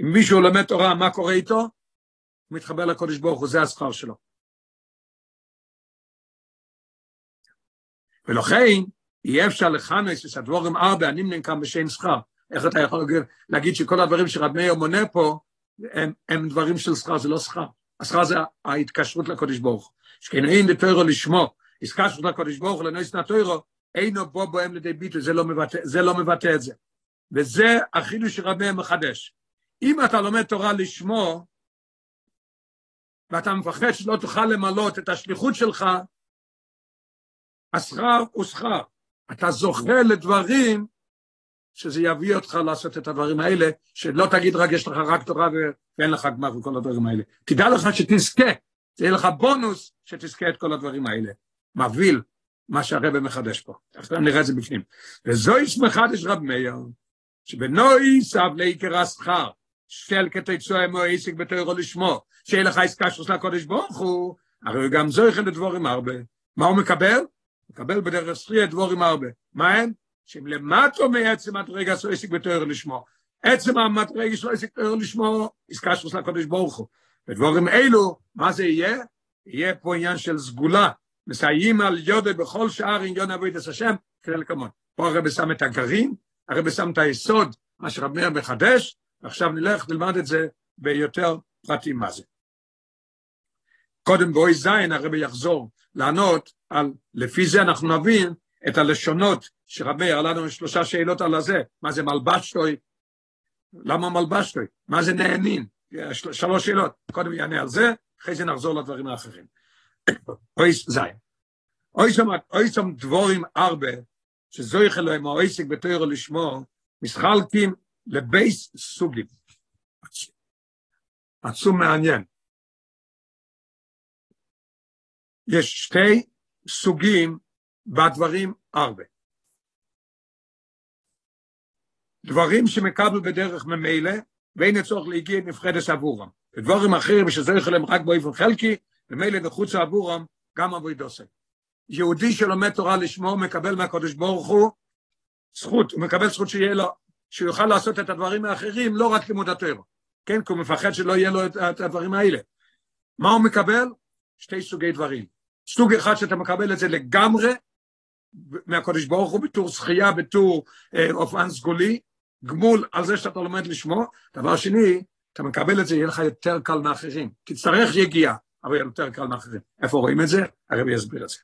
אם מישהו לומד תורה, מה קורה איתו? הוא מתחבר לקודש ברוך הוא, זה השכר שלו. ולכן, אי אפשר לכנס את הדבורים ארבע, הנמנים כאן בשם שכר. איך אתה יכול להגיד שכל הדברים שרב מאיר מונה פה, הם, הם דברים של שכר, זה לא שכר. השכר זה ההתקשרות לקודש ברוך הוא. דתוירו לשמו, התקשרות לקודש ברוך הוא לנויסן התוירו, אינו בו בוהם לידי ביטוי, זה, לא זה לא מבטא את זה. וזה החידוש מאיר מחדש. אם אתה לומד תורה לשמו, ואתה מפחד שלא תוכל למלות את השליחות שלך, השכר הוא שכר. אתה זוכה לדברים שזה יביא אותך לעשות את הדברים האלה, שלא תגיד רק יש לך רק תורה ואין לך גמר וכל הדברים האלה. תדע לך שתזכה, זה יהיה לך בונוס שתזכה את כל הדברים האלה. מבהיל מה שהרבא מחדש פה. עכשיו נראה את זה בפנים. וזוהי מחדש רב מאיר, שבנוי סב לעיקר השכר, של כתצוע מו עסק בתוירו לשמו, שיהיה לך עסקה של הקודש ברוך הוא, הרי גם זויכן לדבורים הרבה. מה הוא מקבל? מקבל בדרך סטריה דבורים הרבה. מה הם? שהם למטו מעצם המדרגה של עסק בתוירו לשמו. עצם המדרגה של עסק בתוירו לשמו, עסקה של הקודש ברוך הוא. ודבורים אלו, מה זה יהיה? יהיה פה עניין של סגולה. מסייעים על יודע בכל שאר עניון עבודת השם, כדי לקמון. פה הרב שם את הגרעין, הרב שם את היסוד, מה שרב מאיר מחדש, ועכשיו נלך נלמד את זה ביותר פרטים מה זה. קודם בואי זין הרבי יחזור לענות על, לפי זה אנחנו נבין את הלשונות שרבי הראה לנו שלושה שאלות על הזה, מה זה מלבשטוי, למה מלבשטוי, מה זה נהנין, שלוש שאלות, קודם יענה על זה, אחרי זה נחזור לדברים האחרים. אוי זין. אוי שם דבורים ארבע, שזויך אלוהים או עסק בתוירו לשמו, מסחלקים לבייס סוגים. עצום מעניין. יש שתי סוגים בדברים ארבע. דברים שמקבל בדרך ממילא, ואין הצורך להגיע נפחדת עבורם. ודברים אחרים יכול להם רק באופן חלקי, ממילא נחוץ עבורם גם עבוד עושה. יהודי שלומד תורה לשמו מקבל מהקדוש ברוך הוא זכות, הוא מקבל זכות שיהיה לו שהוא יוכל לעשות את הדברים האחרים, לא רק לימוד התורה. כן, כי הוא מפחד שלא יהיה לו את, הדברים האלה. מה הוא מקבל? שתי סוגי דברים. סוג אחד שאתה מקבל את זה לגמרי, מהקודש ברוך הוא, בתור זכייה, בתור אה, אופן סגולי, גמול על זה שאתה לומד לשמו. דבר שני, אתה מקבל את זה, יהיה לך יותר קל מאחרים. תצטרך יגיעה, אבל יהיה יותר קל מאחרים. איפה רואים את זה? הרבי יסביר את זה.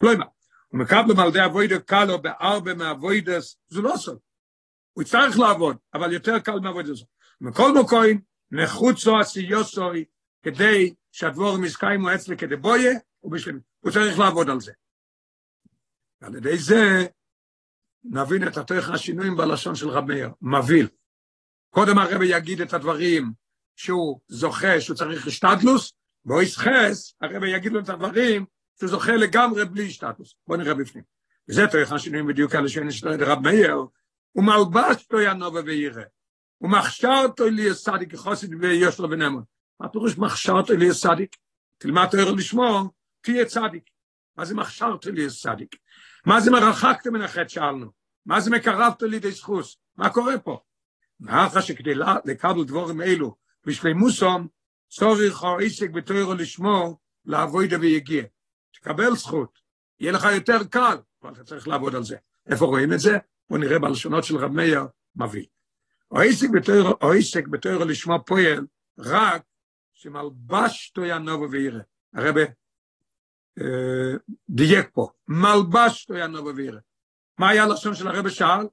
כלומר, הוא מקבל מלדי אבוידו קלו בארבע מאבוידס, זה לא סוד. הוא יצטרך לעבוד, אבל יותר קל מעבוד את זה. מכל מקום, נחוצו עשיוסוי, כדי שהדבורים יסקיימו אצלי כדי בויה, ובשלמי. הוא צריך לעבוד על זה. ועל ידי זה נבין את התוכן השינויים בלשון של רב מאיר, מבהיל. קודם הרבי יגיד את הדברים שהוא זוכה, שהוא צריך השתדלוס, בו יסחס, הרבי יגיד לו את הדברים שהוא זוכה לגמרי בלי השתדלוס. בואו נראה בפנים. וזה תוכן השינויים בדיוק על השני של רב מאיר, ומלבשתו ינובה וירא, ומכשרתו לי סדיק חוסד ויש לו ונמון. מה פירוש מכשרתו לי סדיק? תלמד תואר לשמו, תהיה צדיק. מה זה מכשרתו לי סדיק? מה זה מרחקת מן החטא שאלנו? מה זה מקרבת לידי זכוס? מה קורה פה? מאחר שכדי לקבל דבורים אלו, בשלימוסום, צורך או עסק בתואר לשמו, לעבוד ויגיע. תקבל זכות, יהיה לך יותר קל, אבל אתה צריך לעבוד על זה. איפה רואים את זה? בואו נראה בלשונות של רב מאיר, מביא. או עסק בתוירו לשמו פועל, רק שמלבש תויה נובו וירא. הרבה אה, דייק פה, מלבש תויה נובו וירא. מה היה הלשון של הרבה שאל?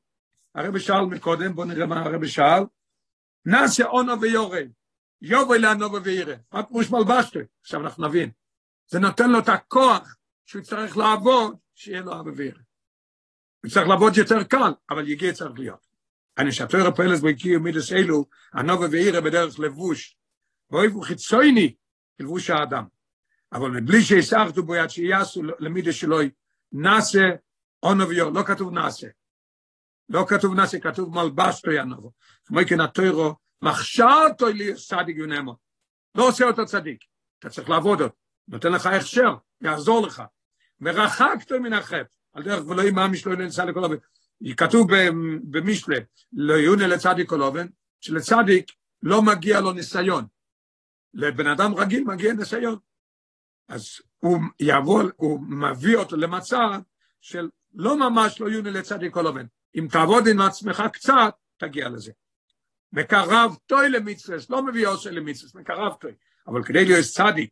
הרבה שאל מקודם, בואו נראה מה הרבה שאל. נעשה אונו ויורד, יובל לענובו וירא. מה פירוש מלבש תויה? עכשיו אנחנו נבין. זה נותן לו את הכוח שהוא יצטרך לעבוד, שיהיה לו אבא וירא. צריך לעבוד יותר קל, אבל יגיע צריך להיות. אני הפועלת בו הקיעו מידס אלו, הנובה ואירה בדרך לבוש, ואויבו חיצויני, לבוש האדם. אבל מבלי שיסערתו בו יד שיעשו למידס שלו, נעשה אונו ויור, לא כתוב נעשה. לא כתוב נעשה, כתוב מלבשתו ינובו. כמו כן התוארו, מכשירתו לי צדיק ונאמו. לא עושה אותו צדיק, אתה צריך לעבוד אותו. נותן לך הכשר, יעזור לך. ורחקתו מן החטא. על דרך ולא אימא משלו ננסה לכל הבית. כתוב במשלה, לא יונה לצדיק כל אובן, שלצדיק לא מגיע לו ניסיון. לבן אדם רגיל מגיע ניסיון. אז הוא יבוא, הוא מביא אותו למצב של לא ממש לא יונה לצדיק כל אובן. אם תעבוד עם עצמך קצת, תגיע לזה. מקרב טוי למצווה, לא מביא עושה למצווה, מקרב טוי. אבל כדי להיות צדיק,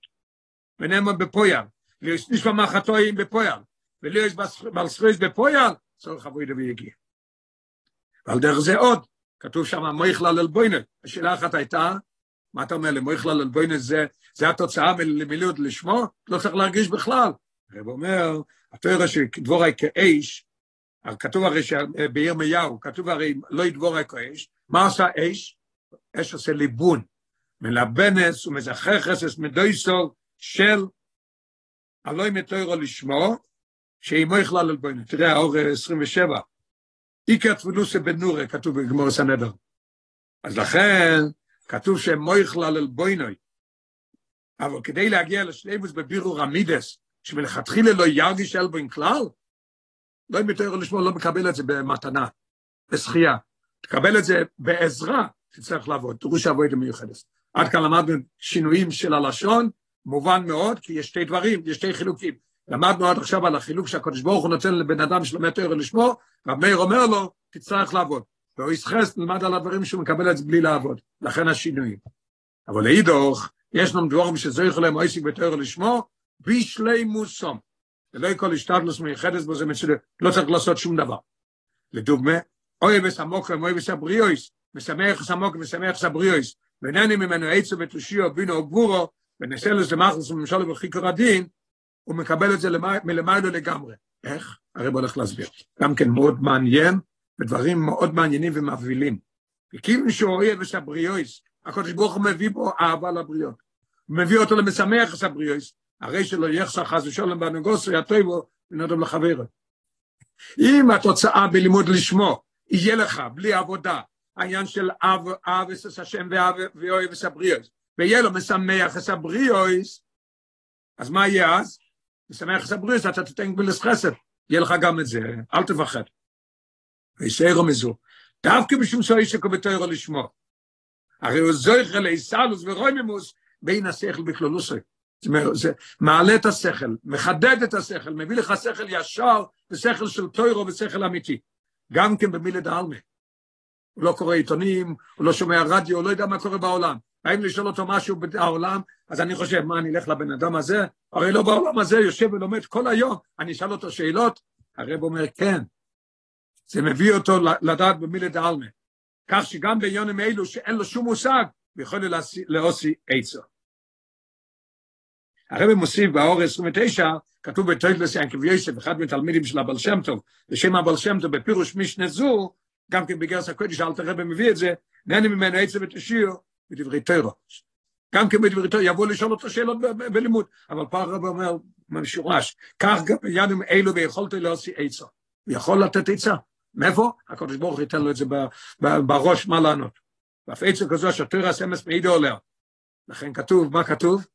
ונאמר בפויר, להיות נשמע מחתויים בפויר, ולהיות בעל זכויות בפויר, צורך עבודה ויגיע. ועל דרך זה עוד, כתוב שם מויכלל אל בוינה. השאלה אחת הייתה, מה אתה אומר לי, מויכלל זה, זה התוצאה למילוט לשמו? לא צריך להרגיש בכלל. הרב אומר, התואר שדבורי כאש, כתוב הרי בירמיהו, כתוב הרי לא ידבורי כאש, מה עושה אש? אש עושה ליבון, מלבנס ומזכחס את מדויסו של הלוי מתוירו לשמו, שאימו יכלה ללבוינו. תראה, האור 27. איקר תפילוסה בנורה, כתוב בגמור סנדר. אז לכן, כתוב שאימו יכלה ללבוינו. אבל כדי להגיע לשלימוס בבירור המידס, שמלכתחילה לא ירגיש אלבוין כלל, לא אם יותר לשמוע, לא מקבל את זה במתנה, בזכייה. תקבל את זה בעזרה, תצטרך לעבוד, תראו שעבודת מיוחדת. עד כאן למדנו שינויים של הלשון, מובן מאוד, כי יש שתי דברים, יש שתי חילוקים. למדנו עד עכשיו על החילוק שהקדוש ברוך הוא נותן לבן אדם שלומד תורה לשמור, רב מאיר אומר לו, תצטרך לעבוד. והוא יסחס, נלמד על הדברים שהוא מקבל את זה בלי לעבוד, לכן השינויים. אבל לאידוך, יש לנו דבורים יכול להם עסק בתורה לשמור, בשלי מוסום. ולא כל השתדלוס מיוחדת בו זה מצוין, לא צריך לעשות שום דבר. לדוגמה, אוי וסמוקם, אוי וסבריאויס, משמח סמוק ומשמח סבריאויס, ואינני ממנו עצו ותושיו בינו וגבורו, ונסלס למחלס וממשלו וחיקר הדין, הוא מקבל את זה מלמעלה לגמרי. איך? הרב הולך להסביר. גם כן מאוד מעניין, ודברים מאוד מעניינים ומבהילים. וכאילו את הבריאויס, הקדוש ברוך הוא מביא בו אהבה לבריות. הוא מביא אותו למשמח את הבריאויס, הרי שלא יחסר חס ושלום בנגוסו, יטויבו, ונודם לחברו. אם התוצאה בלימוד לשמו יהיה לך בלי עבודה, העניין של אב, אב אס השם ואב ואוהב את הבריאויס, ויהיה לו משמח את הבריאויס, אז מה יהיה אז? משמח את הבריאויס, אתה תתן גבילס חסד, יהיה לך גם את זה, אל תפחד. וישארו מזו, דווקא משום שאוי שקובטוירו לשמו. הרי הוא זויכל לאיסלוס ורוימימוס בין השכל בכלולוסי. זה מעלה את השכל, מחדד את השכל, מביא לך שכל ישר ושכל של טוירו ושכל אמיתי. גם כן במילה דעלמה. הוא לא קורא עיתונים, הוא לא שומע רדיו, הוא לא יודע מה קורה בעולם. האם לשאול אותו משהו בעולם, אז אני חושב, מה, אני אלך לבן אדם הזה? הרי לא בעולם הזה, יושב ולומד כל היום, אני אשאל אותו שאלות? הרב אומר, כן. זה מביא אותו לדעת במילה דעלמה. כך שגם בעניונים אלו שאין לו שום מושג, הוא יכול להוציא עצו. הרב מוסיף באור 29, כתוב בטויטלס ינקב יוסף, אחד מתלמידים של הבעל שם טוב, בשם הבעל שם טוב בפירוש משנה זו, גם כן בגרס הקודש, אל תראה מביא את זה, נהנה ממנו עצב ותשאיר בדברי תורו. גם כן בדברי תורו, יבוא לשאול אותו שאלות בלימוד, אבל פה הרב אומר, משורש, כך גם בימים אלו ויכולת להוציא עצה. הוא יכול לתת עצה. מאיפה? הקודש ברוך ייתן לו את זה בראש מה לענות. ואף עצה כזו שהתורה סמס מעידו עוליה. לכן כתוב, מה כתוב?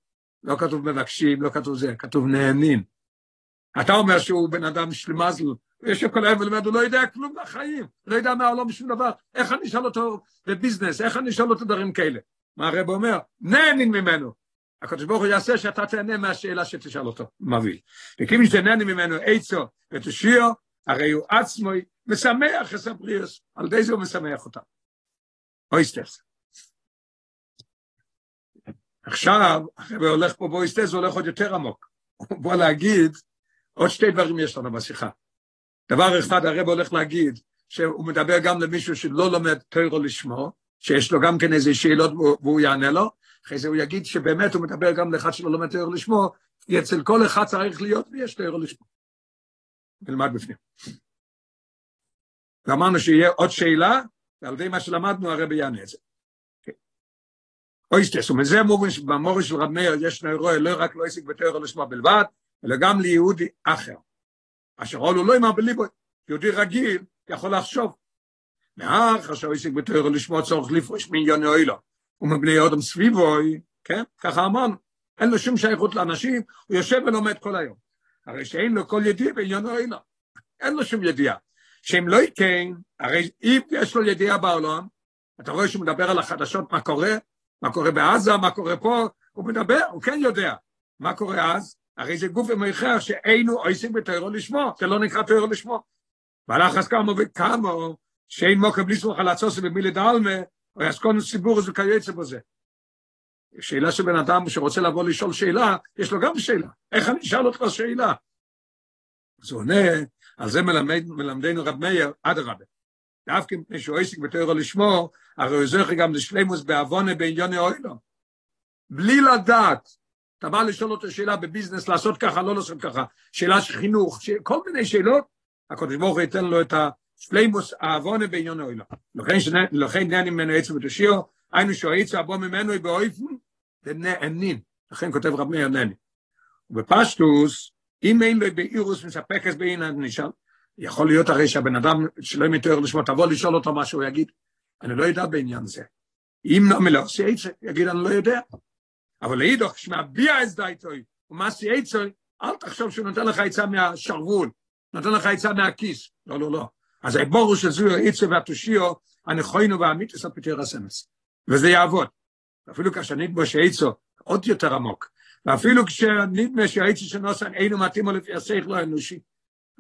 לא כתוב מבקשים, לא כתוב זה, כתוב נהנים. אתה אומר שהוא בן אדם של מזל, יש כל היום ולמד, הוא לא יודע כלום בחיים, לא יודע מהעולם שום דבר, איך אני אשאל אותו בביזנס, איך אני אשאל אותו דברים כאלה? מה הרב אומר? נהנים ממנו. הקדוש ברוך הוא יעשה שאתה תהנה מהשאלה שתשאל אותו, מביא. וכיוון שתהנה ממנו עצו ותושיעו, הרי הוא עצמו משמח את הבריאוס, על ידי זה הוא משמח אותם. אויסטרס. עכשיו, הרב הולך פה באויסטרס, הוא הולך עוד יותר עמוק. הוא בוא להגיד, עוד שתי דברים יש לנו בשיחה. דבר אחד, הרב הולך להגיד, שהוא מדבר גם למישהו שלא לומד טרו לשמו, שיש לו גם כן איזה שאלות והוא יענה לו, אחרי זה הוא יגיד שבאמת הוא מדבר גם לאחד שלא לומד טרו לשמו, כי אצל כל אחד צריך להיות ויש טרו לשמו. נלמד בפנים. ואמרנו שיהיה עוד שאלה, ועל ידי מה שלמדנו הרב יענה את זה. אויסטס, ומזה מובן שבמורי של רב מאיר יש נאירוע לא רק לא עסק בטרו לשמו בלבד, אלא גם ליהודי אחר. אשר עולו לא אמר בליבו, יהודי רגיל יכול לחשוב. מאח אשר עסק בתוירו לשמוע צורך לפרוש מעניון אוילו, ומבני אודם סביבו, כן? ככה אמרנו. אין לו שום שייכות לאנשים, הוא יושב ולומד כל היום. הרי שאין לו כל ידיעה בעניון אוילו. אין לו שום ידיעה. שאם לא ייתן, הרי אם יש לו ידיעה בעולם, אתה רואה שהוא מדבר על החדשות, מה קורה, מה קורה בעזה, מה קורה פה, הוא מדבר, הוא כן יודע. מה קורה אז? הרי זה גוף ומכר שאינו עושים בתוירו לשמו, זה לא נקרא תוירו לשמו. והלך אז כמה וכמה, שאין מוקר בלי סמוך על הצוסי במילי דלמה, או יסקון ציבור זה כיוצא בזה. שאלה של בן אדם שרוצה לבוא לשאול שאלה, יש לו גם שאלה. איך אני אשאל אותך שאלה? אז הוא עונה, על זה מלמד, מלמדנו רב מאיר, אדרבה. דווקא מפני שהוא עסק בתוירו לשמו, הרי הוא זוכר גם לשלימוס בעוונה בעניוני אוילו. בלי לדעת, אתה בא לשאול אותו שאלה בביזנס, לעשות ככה, לא לעשות ככה, שאלה של חינוך, ש... כל מיני שאלות, הקדוש ברוך הוא ייתן לו את השלימוס העוונה בעניוני אוילו. לכן נהנים ממנו עצם ותושיעו, היינו שהעצה הבוא ממנו היא באויפן, ונענין. לכן כותב רב מאיר נני. ובפשטוס, אם אין לו באירוס מספקס בעין הנשאל, יכול להיות הרי שהבן אדם שלא מתואר לשמו, תבוא לשאול אותו מה שהוא יגיד, אני לא יודע בעניין זה. אם לו, סייצה, יגיד אני לא יודע. אבל לאידוך, כשמביע את דייטוי, ומה סייצה, אל תחשוב שהוא נותן לך עצה מהשרוול, נותן לך עצה מהכיס. לא, לא, לא. אז הבור שזו העצה והתושיו, הנכוינו והאמיתוס על פתר הסמס. וזה יעבוד. אפילו כאשר נדמה שעצו עוד יותר עמוק, ואפילו כשנדמה שהעצה שנוסן אינו מתאים לפי השכל האנושי,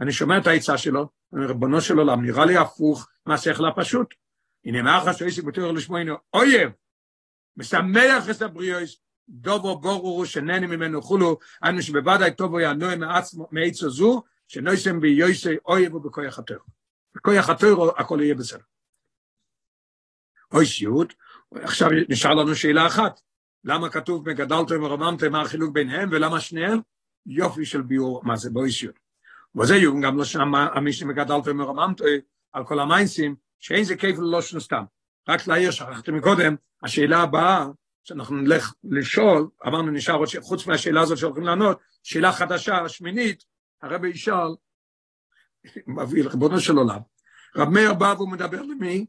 אני שומע את העצה שלו, ריבונו של עולם, נראה לי הפוך מהשכל הפשוט. הנה מאחר שאיסי בתור לשמוענו אויב, משמח את הבריאוס, דובו בורו שנני ממנו חולו, אנו שבוודאי טובו יענוי מעצו זו, שנויסם ביוסי אויב ובכוח התור. בכוח התור הכל יהיה בסדר. אוי סיוט, עכשיו נשאר לנו שאלה אחת, למה כתוב מגדלתם ורוממתם מה החילוק ביניהם, ולמה שניהם? יופי של ביור, מה זה בואי סיוט. וזה יום גם לא שם המשנה מגדלתם ורוממתם על כל המיינסים, שאין זה כיף ללא שנו סתם. רק להעיר, שכחתי מקודם, השאלה הבאה, שאנחנו נלך לשאול, אמרנו נשאר עוד, חוץ מהשאלה הזאת שהולכים לענות, שאלה חדשה, שמינית, הרבי ישאל, מביא לכבודו של עולם. רב מאיר בא והוא מדבר למי?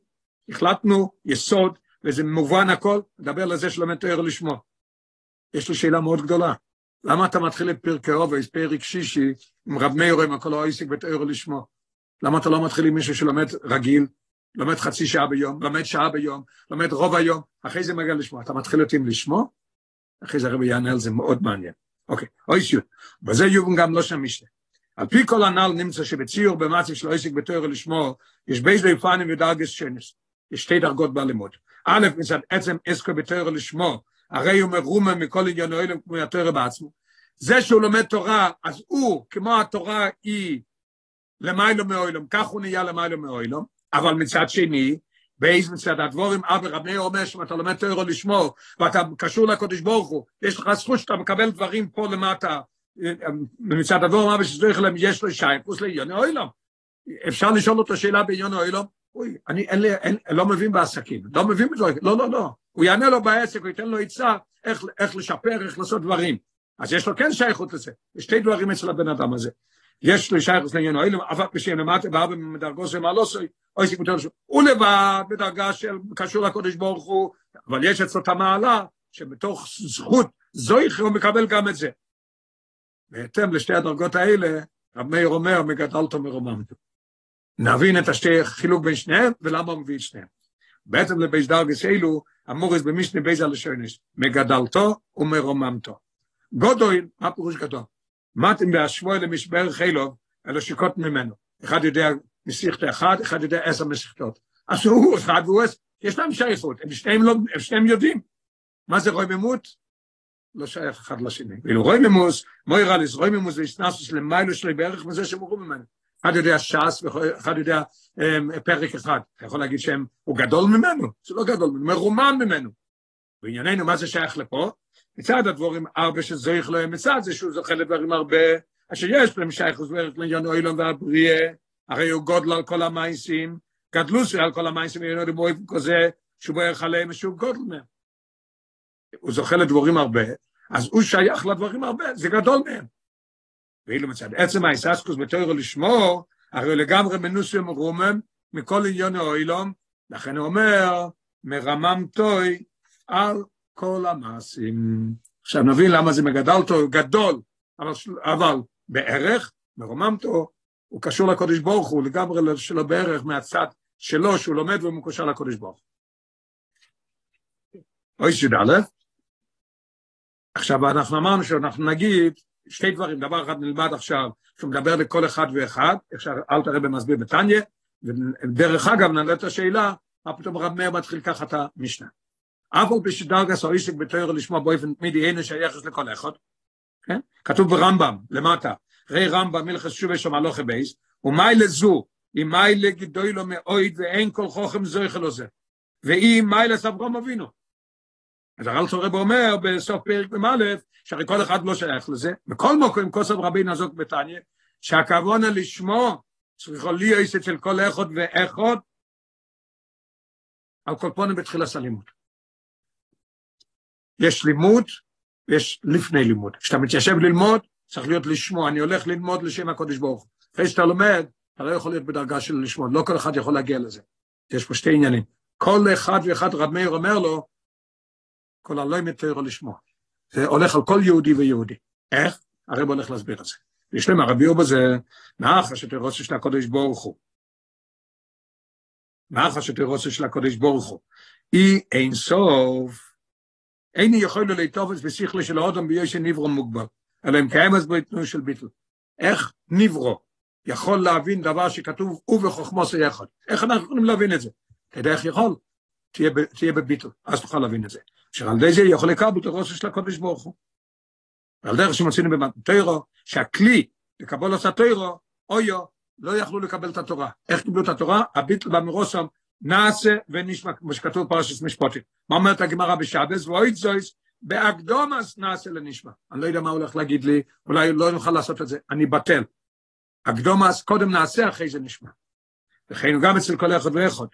החלטנו יסוד, וזה מובן הכל, מדבר לזה שלומד תורה לשמה. יש לי שאלה מאוד גדולה. למה אתה מתחיל את פרקי אבות, פרק שישי, עם רב מאיר עם כל העוסק בתורה לשמה? למה אתה לא מתחיל עם מישהו שלומד רגיל, לומד חצי שעה ביום, לומד שעה ביום, לומד רוב היום, אחרי זה מגיע לשמה. אתה מתחיל אותי עם לשמה? אחרי זה הרבי יענה על זה מאוד מעניין. אוקיי, אוי שיוט. וזה יובן גם לא שם משנה. על פי כל הנ"ל נמצא שבציור במצב של עסק בתואר לשמו, יש בייס ליפנים ודרגס שנס. יש שתי דרגות בלימוד. א', מצד עצם עסקו בתואר לשמו, הרי הוא מרומם מכל עניין אוהלם כמו התואר בעצמו. זה שהוא לומד תורה, אז הוא, כמו התורה היא למיילו מאוילום, כך הוא נהיה למיילו מאוילום, אבל מצד שני, באיזה מצד הדבורים, אבא רבי אומר שאם אתה לומד תוירו לשמור, ואתה קשור לקודש ברוך הוא, יש לך זכות שאתה מקבל דברים פה למטה, מצד הדבורים אבא שצריך להם, יש לו שייפוס לעיון האוילום. אפשר לשאול אותו שאלה בעניין האוילום, אוי, אני אין לי, אין, לא מבין בעסקים, לא מבין בדברים, לא, לא, לא. הוא יענה לו בעסק, הוא ייתן לו עצה איך, איך לשפר, איך לעשות דברים. אז יש לו כן שייכות לזה. יש שתי דברים אצל הבן אדם הזה. יש לי שייכות לעניין האוילום, אבל בשם למטה, ואבא מדרגו של מעלוסוי, אוי סיפוטר שלו. הוא לבד בדרגה של קשור לקודש ברוך הוא, אבל יש אצלו את המעלה, שבתוך זכות זויך הוא מקבל גם את זה. בהתאם לשתי הדרגות האלה, רב מאיר אומר, מגדלתו מרוממתו. נבין את השתי חילוק בין שניהם, ולמה הוא מביא את שניהם. בעצם לבייס דרגס אלו, המורס במשנה בייס הלשונש, מגדלתו ומרוממתו. גודויל, מה פירוש גדול? מתאים בהשווי למשבר חילוב, אלא שיקות ממנו. אחד יודע מסיכת אחד, אחד יודע עשר מסיכתות. אז הוא אחד והוא עשר, יש להם שייכות, הם שניהם, לא, הם שניהם יודעים. מה זה רוי ממות? לא שייך אחד לשני. ואילו רוי ממוס, מוירה ליס, רוי ממוס זה הסנסוס למיילו שלי בערך מזה שמורו ממנו. אחד יודע ש"ס ואחד יודע um, פרק אחד. אתה יכול להגיד שהם, הוא גדול ממנו, זה לא גדול ממנו, מרומם ממנו. בענייננו, מה זה שייך לפה? מצד הדבורים הרבה שזויך להם, מצד זה שהוא זוכה לדברים הרבה, אשר יש להם שייך וזורך לעניין אוילון והבריאה, הרי הוא גודל על כל המייסים, גדלו על כל המייסים, ואינו דיבור כזה, שהוא בוערך עליהם ושהוא גודל מהם. הוא זוכה לדבורים הרבה, אז הוא שייך לדברים הרבה, זה גדול מהם. ואילו מצד עצם האיססקוס בתוירו לשמור, הרי הוא לגמרי מנוסי ומרומם מכל עניין האוילום, לכן הוא אומר, מרמם טוי על כל המעשים. עכשיו נבין למה זה מגדלתו, גדול, אבל, אבל בערך, מרוממתו הוא קשור לקודש ברוך הוא, לגמרי שלו בערך מהצד שלו, שהוא לומד והוא מקושר לקודש ברוך אוי שי"א, עכשיו אנחנו אמרנו שאנחנו נגיד שתי דברים, דבר אחד נלמד עכשיו, שהוא מדבר לכל אחד ואחד, אפשר, אל תראה במסביר בתניא, ודרך אגב נעלה את השאלה, מה פתאום רב מאיר מתחיל ככה את המשנה. אף על פי שדרגס או עסק בתוירו לשמוע באופן תמידי אין שייכס לכל אחד, כן? כתוב ברמב"ם, למטה, ראי רמב"ם מלכס שובי שם הלוכי בייס, ומאי לזו, אם מאי לגדוי לו מאויד ואין כל חוכם זויכל לו זה, ואם מאי לסברום אבינו. אז הרל צורב אומר בסוף פרק מ"א, שהרי כל אחד לא שייך לזה, בכל מקום כוסף רבין הזאת בתניא, שהכוונה לשמו צריכו להיות אצל כל אחד ואחד, על כל פונים בתחילה סלימות. יש לימוד ויש לפני לימוד. כשאתה מתיישב ללמוד, צריך להיות לשמוע, אני הולך ללמוד לשם הקודש ברוך הוא. אחרי שאתה לומד, אתה לא יכול להיות בדרגה של לשמוע, לא כל אחד יכול להגיע לזה. יש פה שתי עניינים. כל אחד ואחד, רב מאיר אומר לו, כל הלא מתארו לשמוע. זה הולך על כל יהודי ויהודי. איך? הרב הולך להסביר את זה. יש להם הרבי יובה זה נח השתירוסה של הקודש ברוך הוא. נח השתירוסה של הקודש ברוך הוא. אי אין סוף, אין יכול לו להתופס בשכלי של האודם ביושי נברו מוגבל, אלא אם קיים אז בו של ביטל. איך נברו יכול להבין דבר שכתוב ובחוכמו זה יחד? איך אנחנו יכולים להבין את זה? אתה יודע איך יכול? תהיה, תהיה בביטל, אז תוכל להבין את זה. שעל ידי זה יכול לקבל את הרוסה של הקודש ברוך הוא. ועל דרך שמצינו במטוירו, שהכלי לקבל את הטוירו, אויו, לא יכלו לקבל את התורה. איך קיבלו את התורה? הביטל במרוסם נעשה ונשמע, כמו שכתוב פרשת משפוטים. מה אומרת הגמרא בשבס? ואוי זויס, באקדומס נעשה לנשמע. אני לא יודע מה הולך להגיד לי, אולי לא נוכל לעשות את זה, אני בטל. אקדומס, קודם נעשה, אחרי זה נשמע. וכן גם אצל כל אחד ואחד.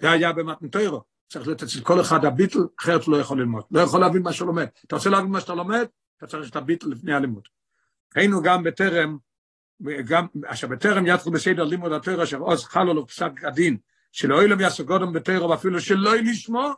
זה היה במתנתוירו. צריך להיות אצל כל אחד הביטל, אחרת לא יכול ללמוד. לא יכול להבין מה שהוא לומד. אתה רוצה להבין מה שאתה לומד? אתה צריך את הביטל לפני הלימוד. היינו גם בטרם, גם, עכשיו בטרם יתחו בסדר לימוד התורה, אשר עוז חל לו פסק הדין, שלא ילם יעשו גודם בתורה, ואפילו שלא ישמו,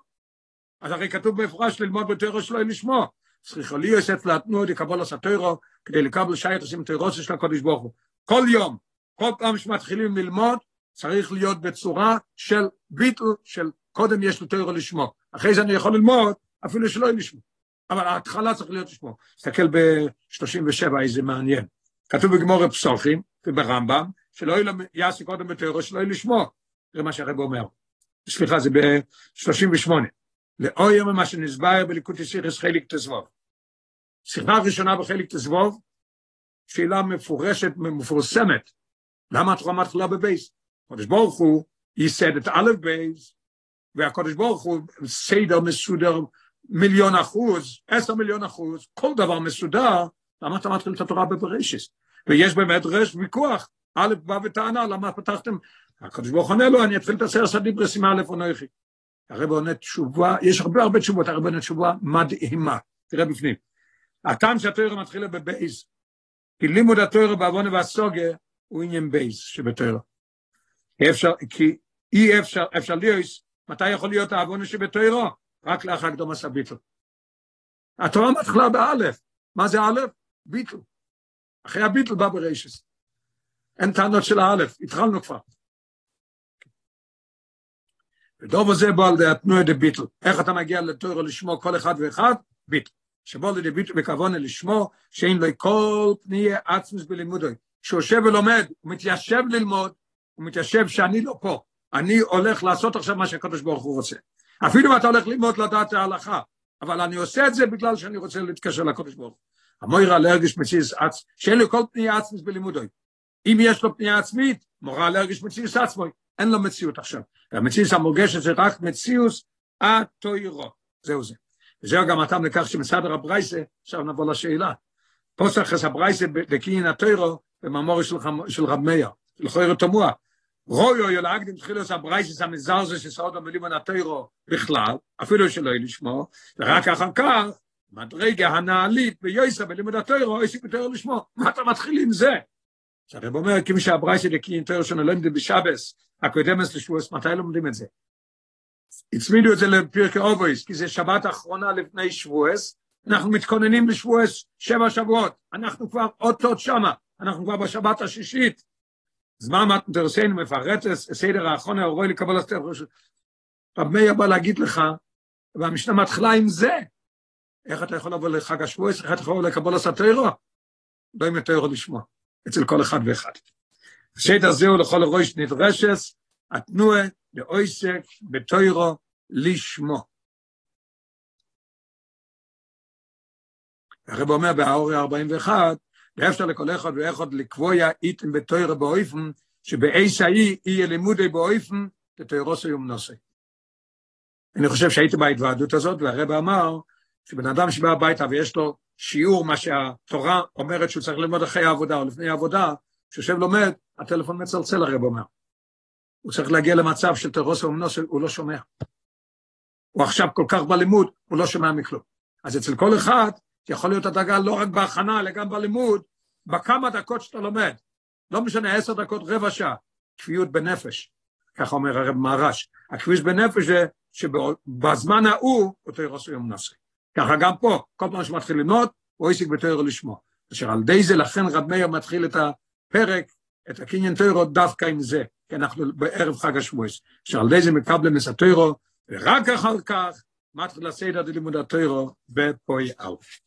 אז הרי כתוב במפורש ללמוד בתורה שלא ישמו. צריכה לי יוסף להתנות יקבל עשה תורה, כדי לקבל שייך עושים תורוסה של הקודש ברוך הוא. כל יום, כל פעם שמתחילים ללמוד, צריך להיות בצורה של ביטל, של קודם יש לו תורה לשמו. אחרי זה אני יכול ללמוד, אפילו שלא ישמו. אבל ההתחלה צריך להיות לשמו. תסתכל ב-37, איזה מעניין. כתוב בגמור פסוחים וברמב"ם, שלא יעשה קודם בתורה, שלא לשמו. זה מה שהרב אומר. סליחה, זה ב-38. לאוי יום מה שנסבר בליקוד יסירס חלק תזבוב. שיחה ראשונה בחלק תזבוב, שאלה מפורשת, מפורסמת. למה התורה מתחילה בבייס? הקדוש ברוך הוא ייסד את א' בייס, והקדוש ברוך הוא סדר מסודר מיליון אחוז, עשר מיליון אחוז, כל דבר מסודר, למה אתה מתחיל את התורה בבראשיס? ויש באמת רש ויכוח, א' בא וטענה, למה פתחתם? הקדוש ברוך עונה לו, אני אתחיל את הסרס הדיברס עם א' עונכי. הרב עונה תשובה, יש הרבה הרבה תשובות, הרב עונה תשובה מדהימה, תראה בפנים. הטעם שהתורה מתחילה בבייס, כי לימוד התורה בעוונה והסוגה הוא עניין בייס שבתורה. אפשר, כי אי אפשר, אפשר להיות, מתי יכול להיות העוונה שבתורה? רק לאחר קדום עשה ביטל. התורה מתחילה באלף. מה זה אלף? ביטל. אחרי הביטל בא ברשס. אין טענות של האלף, התחלנו כבר. ודוב הזה בא על התנועה דה ביטל. איך אתה מגיע לתורה לשמו כל אחד ואחד? ביטל. שבוא לידי ביטל בכוונה לשמו, שאין לו כל פניה עצמוס בלימודו. שהוא יושב ולומד, הוא מתיישב ללמוד, הוא מתיישב שאני לא פה. אני הולך לעשות עכשיו מה שהקדוש ברוך הוא רוצה. אפילו אם אתה הולך ללמוד לדעת ההלכה, אבל אני עושה את זה בגלל שאני רוצה להתקשר לקודש ברוך המוירה להרגיש מציאס עצ... שאין לו כל פנייה עצמית בלימודוי. אם יש לו פנייה עצמית, מורה להרגיש מציאס עצמוי, אין לו מציאות עכשיו. והמציאס המורגשת זה רק מציאוס התוירו. זהו זה. וזהו גם הטעם לכך שמצד הרב ברייסה, עכשיו נבוא לשאלה. פוסח חס הברייסה בקניין התוירו, במאמור של רב מאיר, של חויר תמוה. רויו ילאגדים תחילוס הברייסס המזרזו שסעוד המילים הנטוירו בכלל, אפילו שלא יהיה לשמו, ורק אחר כך, מדרגה הנעלית ביוסה בלימוד הטוירו, יש יותר לשמו. מה אתה מתחיל עם זה? שהרב אומר, כמי שהברייסס לקין טוירו שלנו לומדים בשבס, הקודמס לשבועס, מתי לומדים את זה? הצמידו את זה לפרקי אובויס, כי זה שבת האחרונה לפני שבועס, אנחנו מתכוננים לשבועס שבע שבועות, אנחנו כבר עוד שמה, אנחנו כבר בשבת השישית, זמן מתנתרסיין מפרט סדר האחרון הרואי לקבל את רב מאיר בא להגיד לך, והמשנה מתחילה עם זה. איך אתה יכול לבוא לחג השבועס, איך אתה יכול לקבל את התוירו? לא עם התוירו לשמוע, אצל כל אחד ואחד. השד הזה הוא לכל ראש נדרשס, התנועה לאויסק בתוירו לשמו. הרב אומר באורי 41, ואפשר לכל אחד ואחד לקבוע איתם בתוירו באויפן, שבאיס ההיא יהיה לימודי באויפן, ותוירו סיום נושא. אני חושב שהייתי בהתוועדות הזאת, והרב אמר שבן אדם שבא הביתה ויש לו שיעור, מה שהתורה אומרת שהוא צריך ללמוד אחרי העבודה או לפני העבודה, כשיושב לומד, הטלפון מצלצל, הרב אומר. הוא צריך להגיע למצב של תרוסו ומנוסו, הוא לא שומע. הוא עכשיו כל כך בלימוד, הוא לא שומע מכלום. אז אצל כל אחד יכול להיות הדאגה לא רק בהכנה, אלא גם בלימוד, בכמה דקות שאתה לומד. לא משנה, עשר דקות, רבע שעה, כפיות בנפש, ככה אומר הרב מהרש. הכביש בנפש זה שבזמן ההוא, אותו ירוסו יום נשא. ככה גם פה, כל פעם שמתחיל ללמוד, הוא עסק בתוירו לשמו. אשר על די זה, לכן רב מאיר מתחיל את הפרק, את הקניין תוירו דווקא עם זה, כי אנחנו בערב חג השבועס. אשר על די זה מקבלם את התוירו, ורק אחר כך מתחיל הסדר ללימוד התוירו בפוי אלף.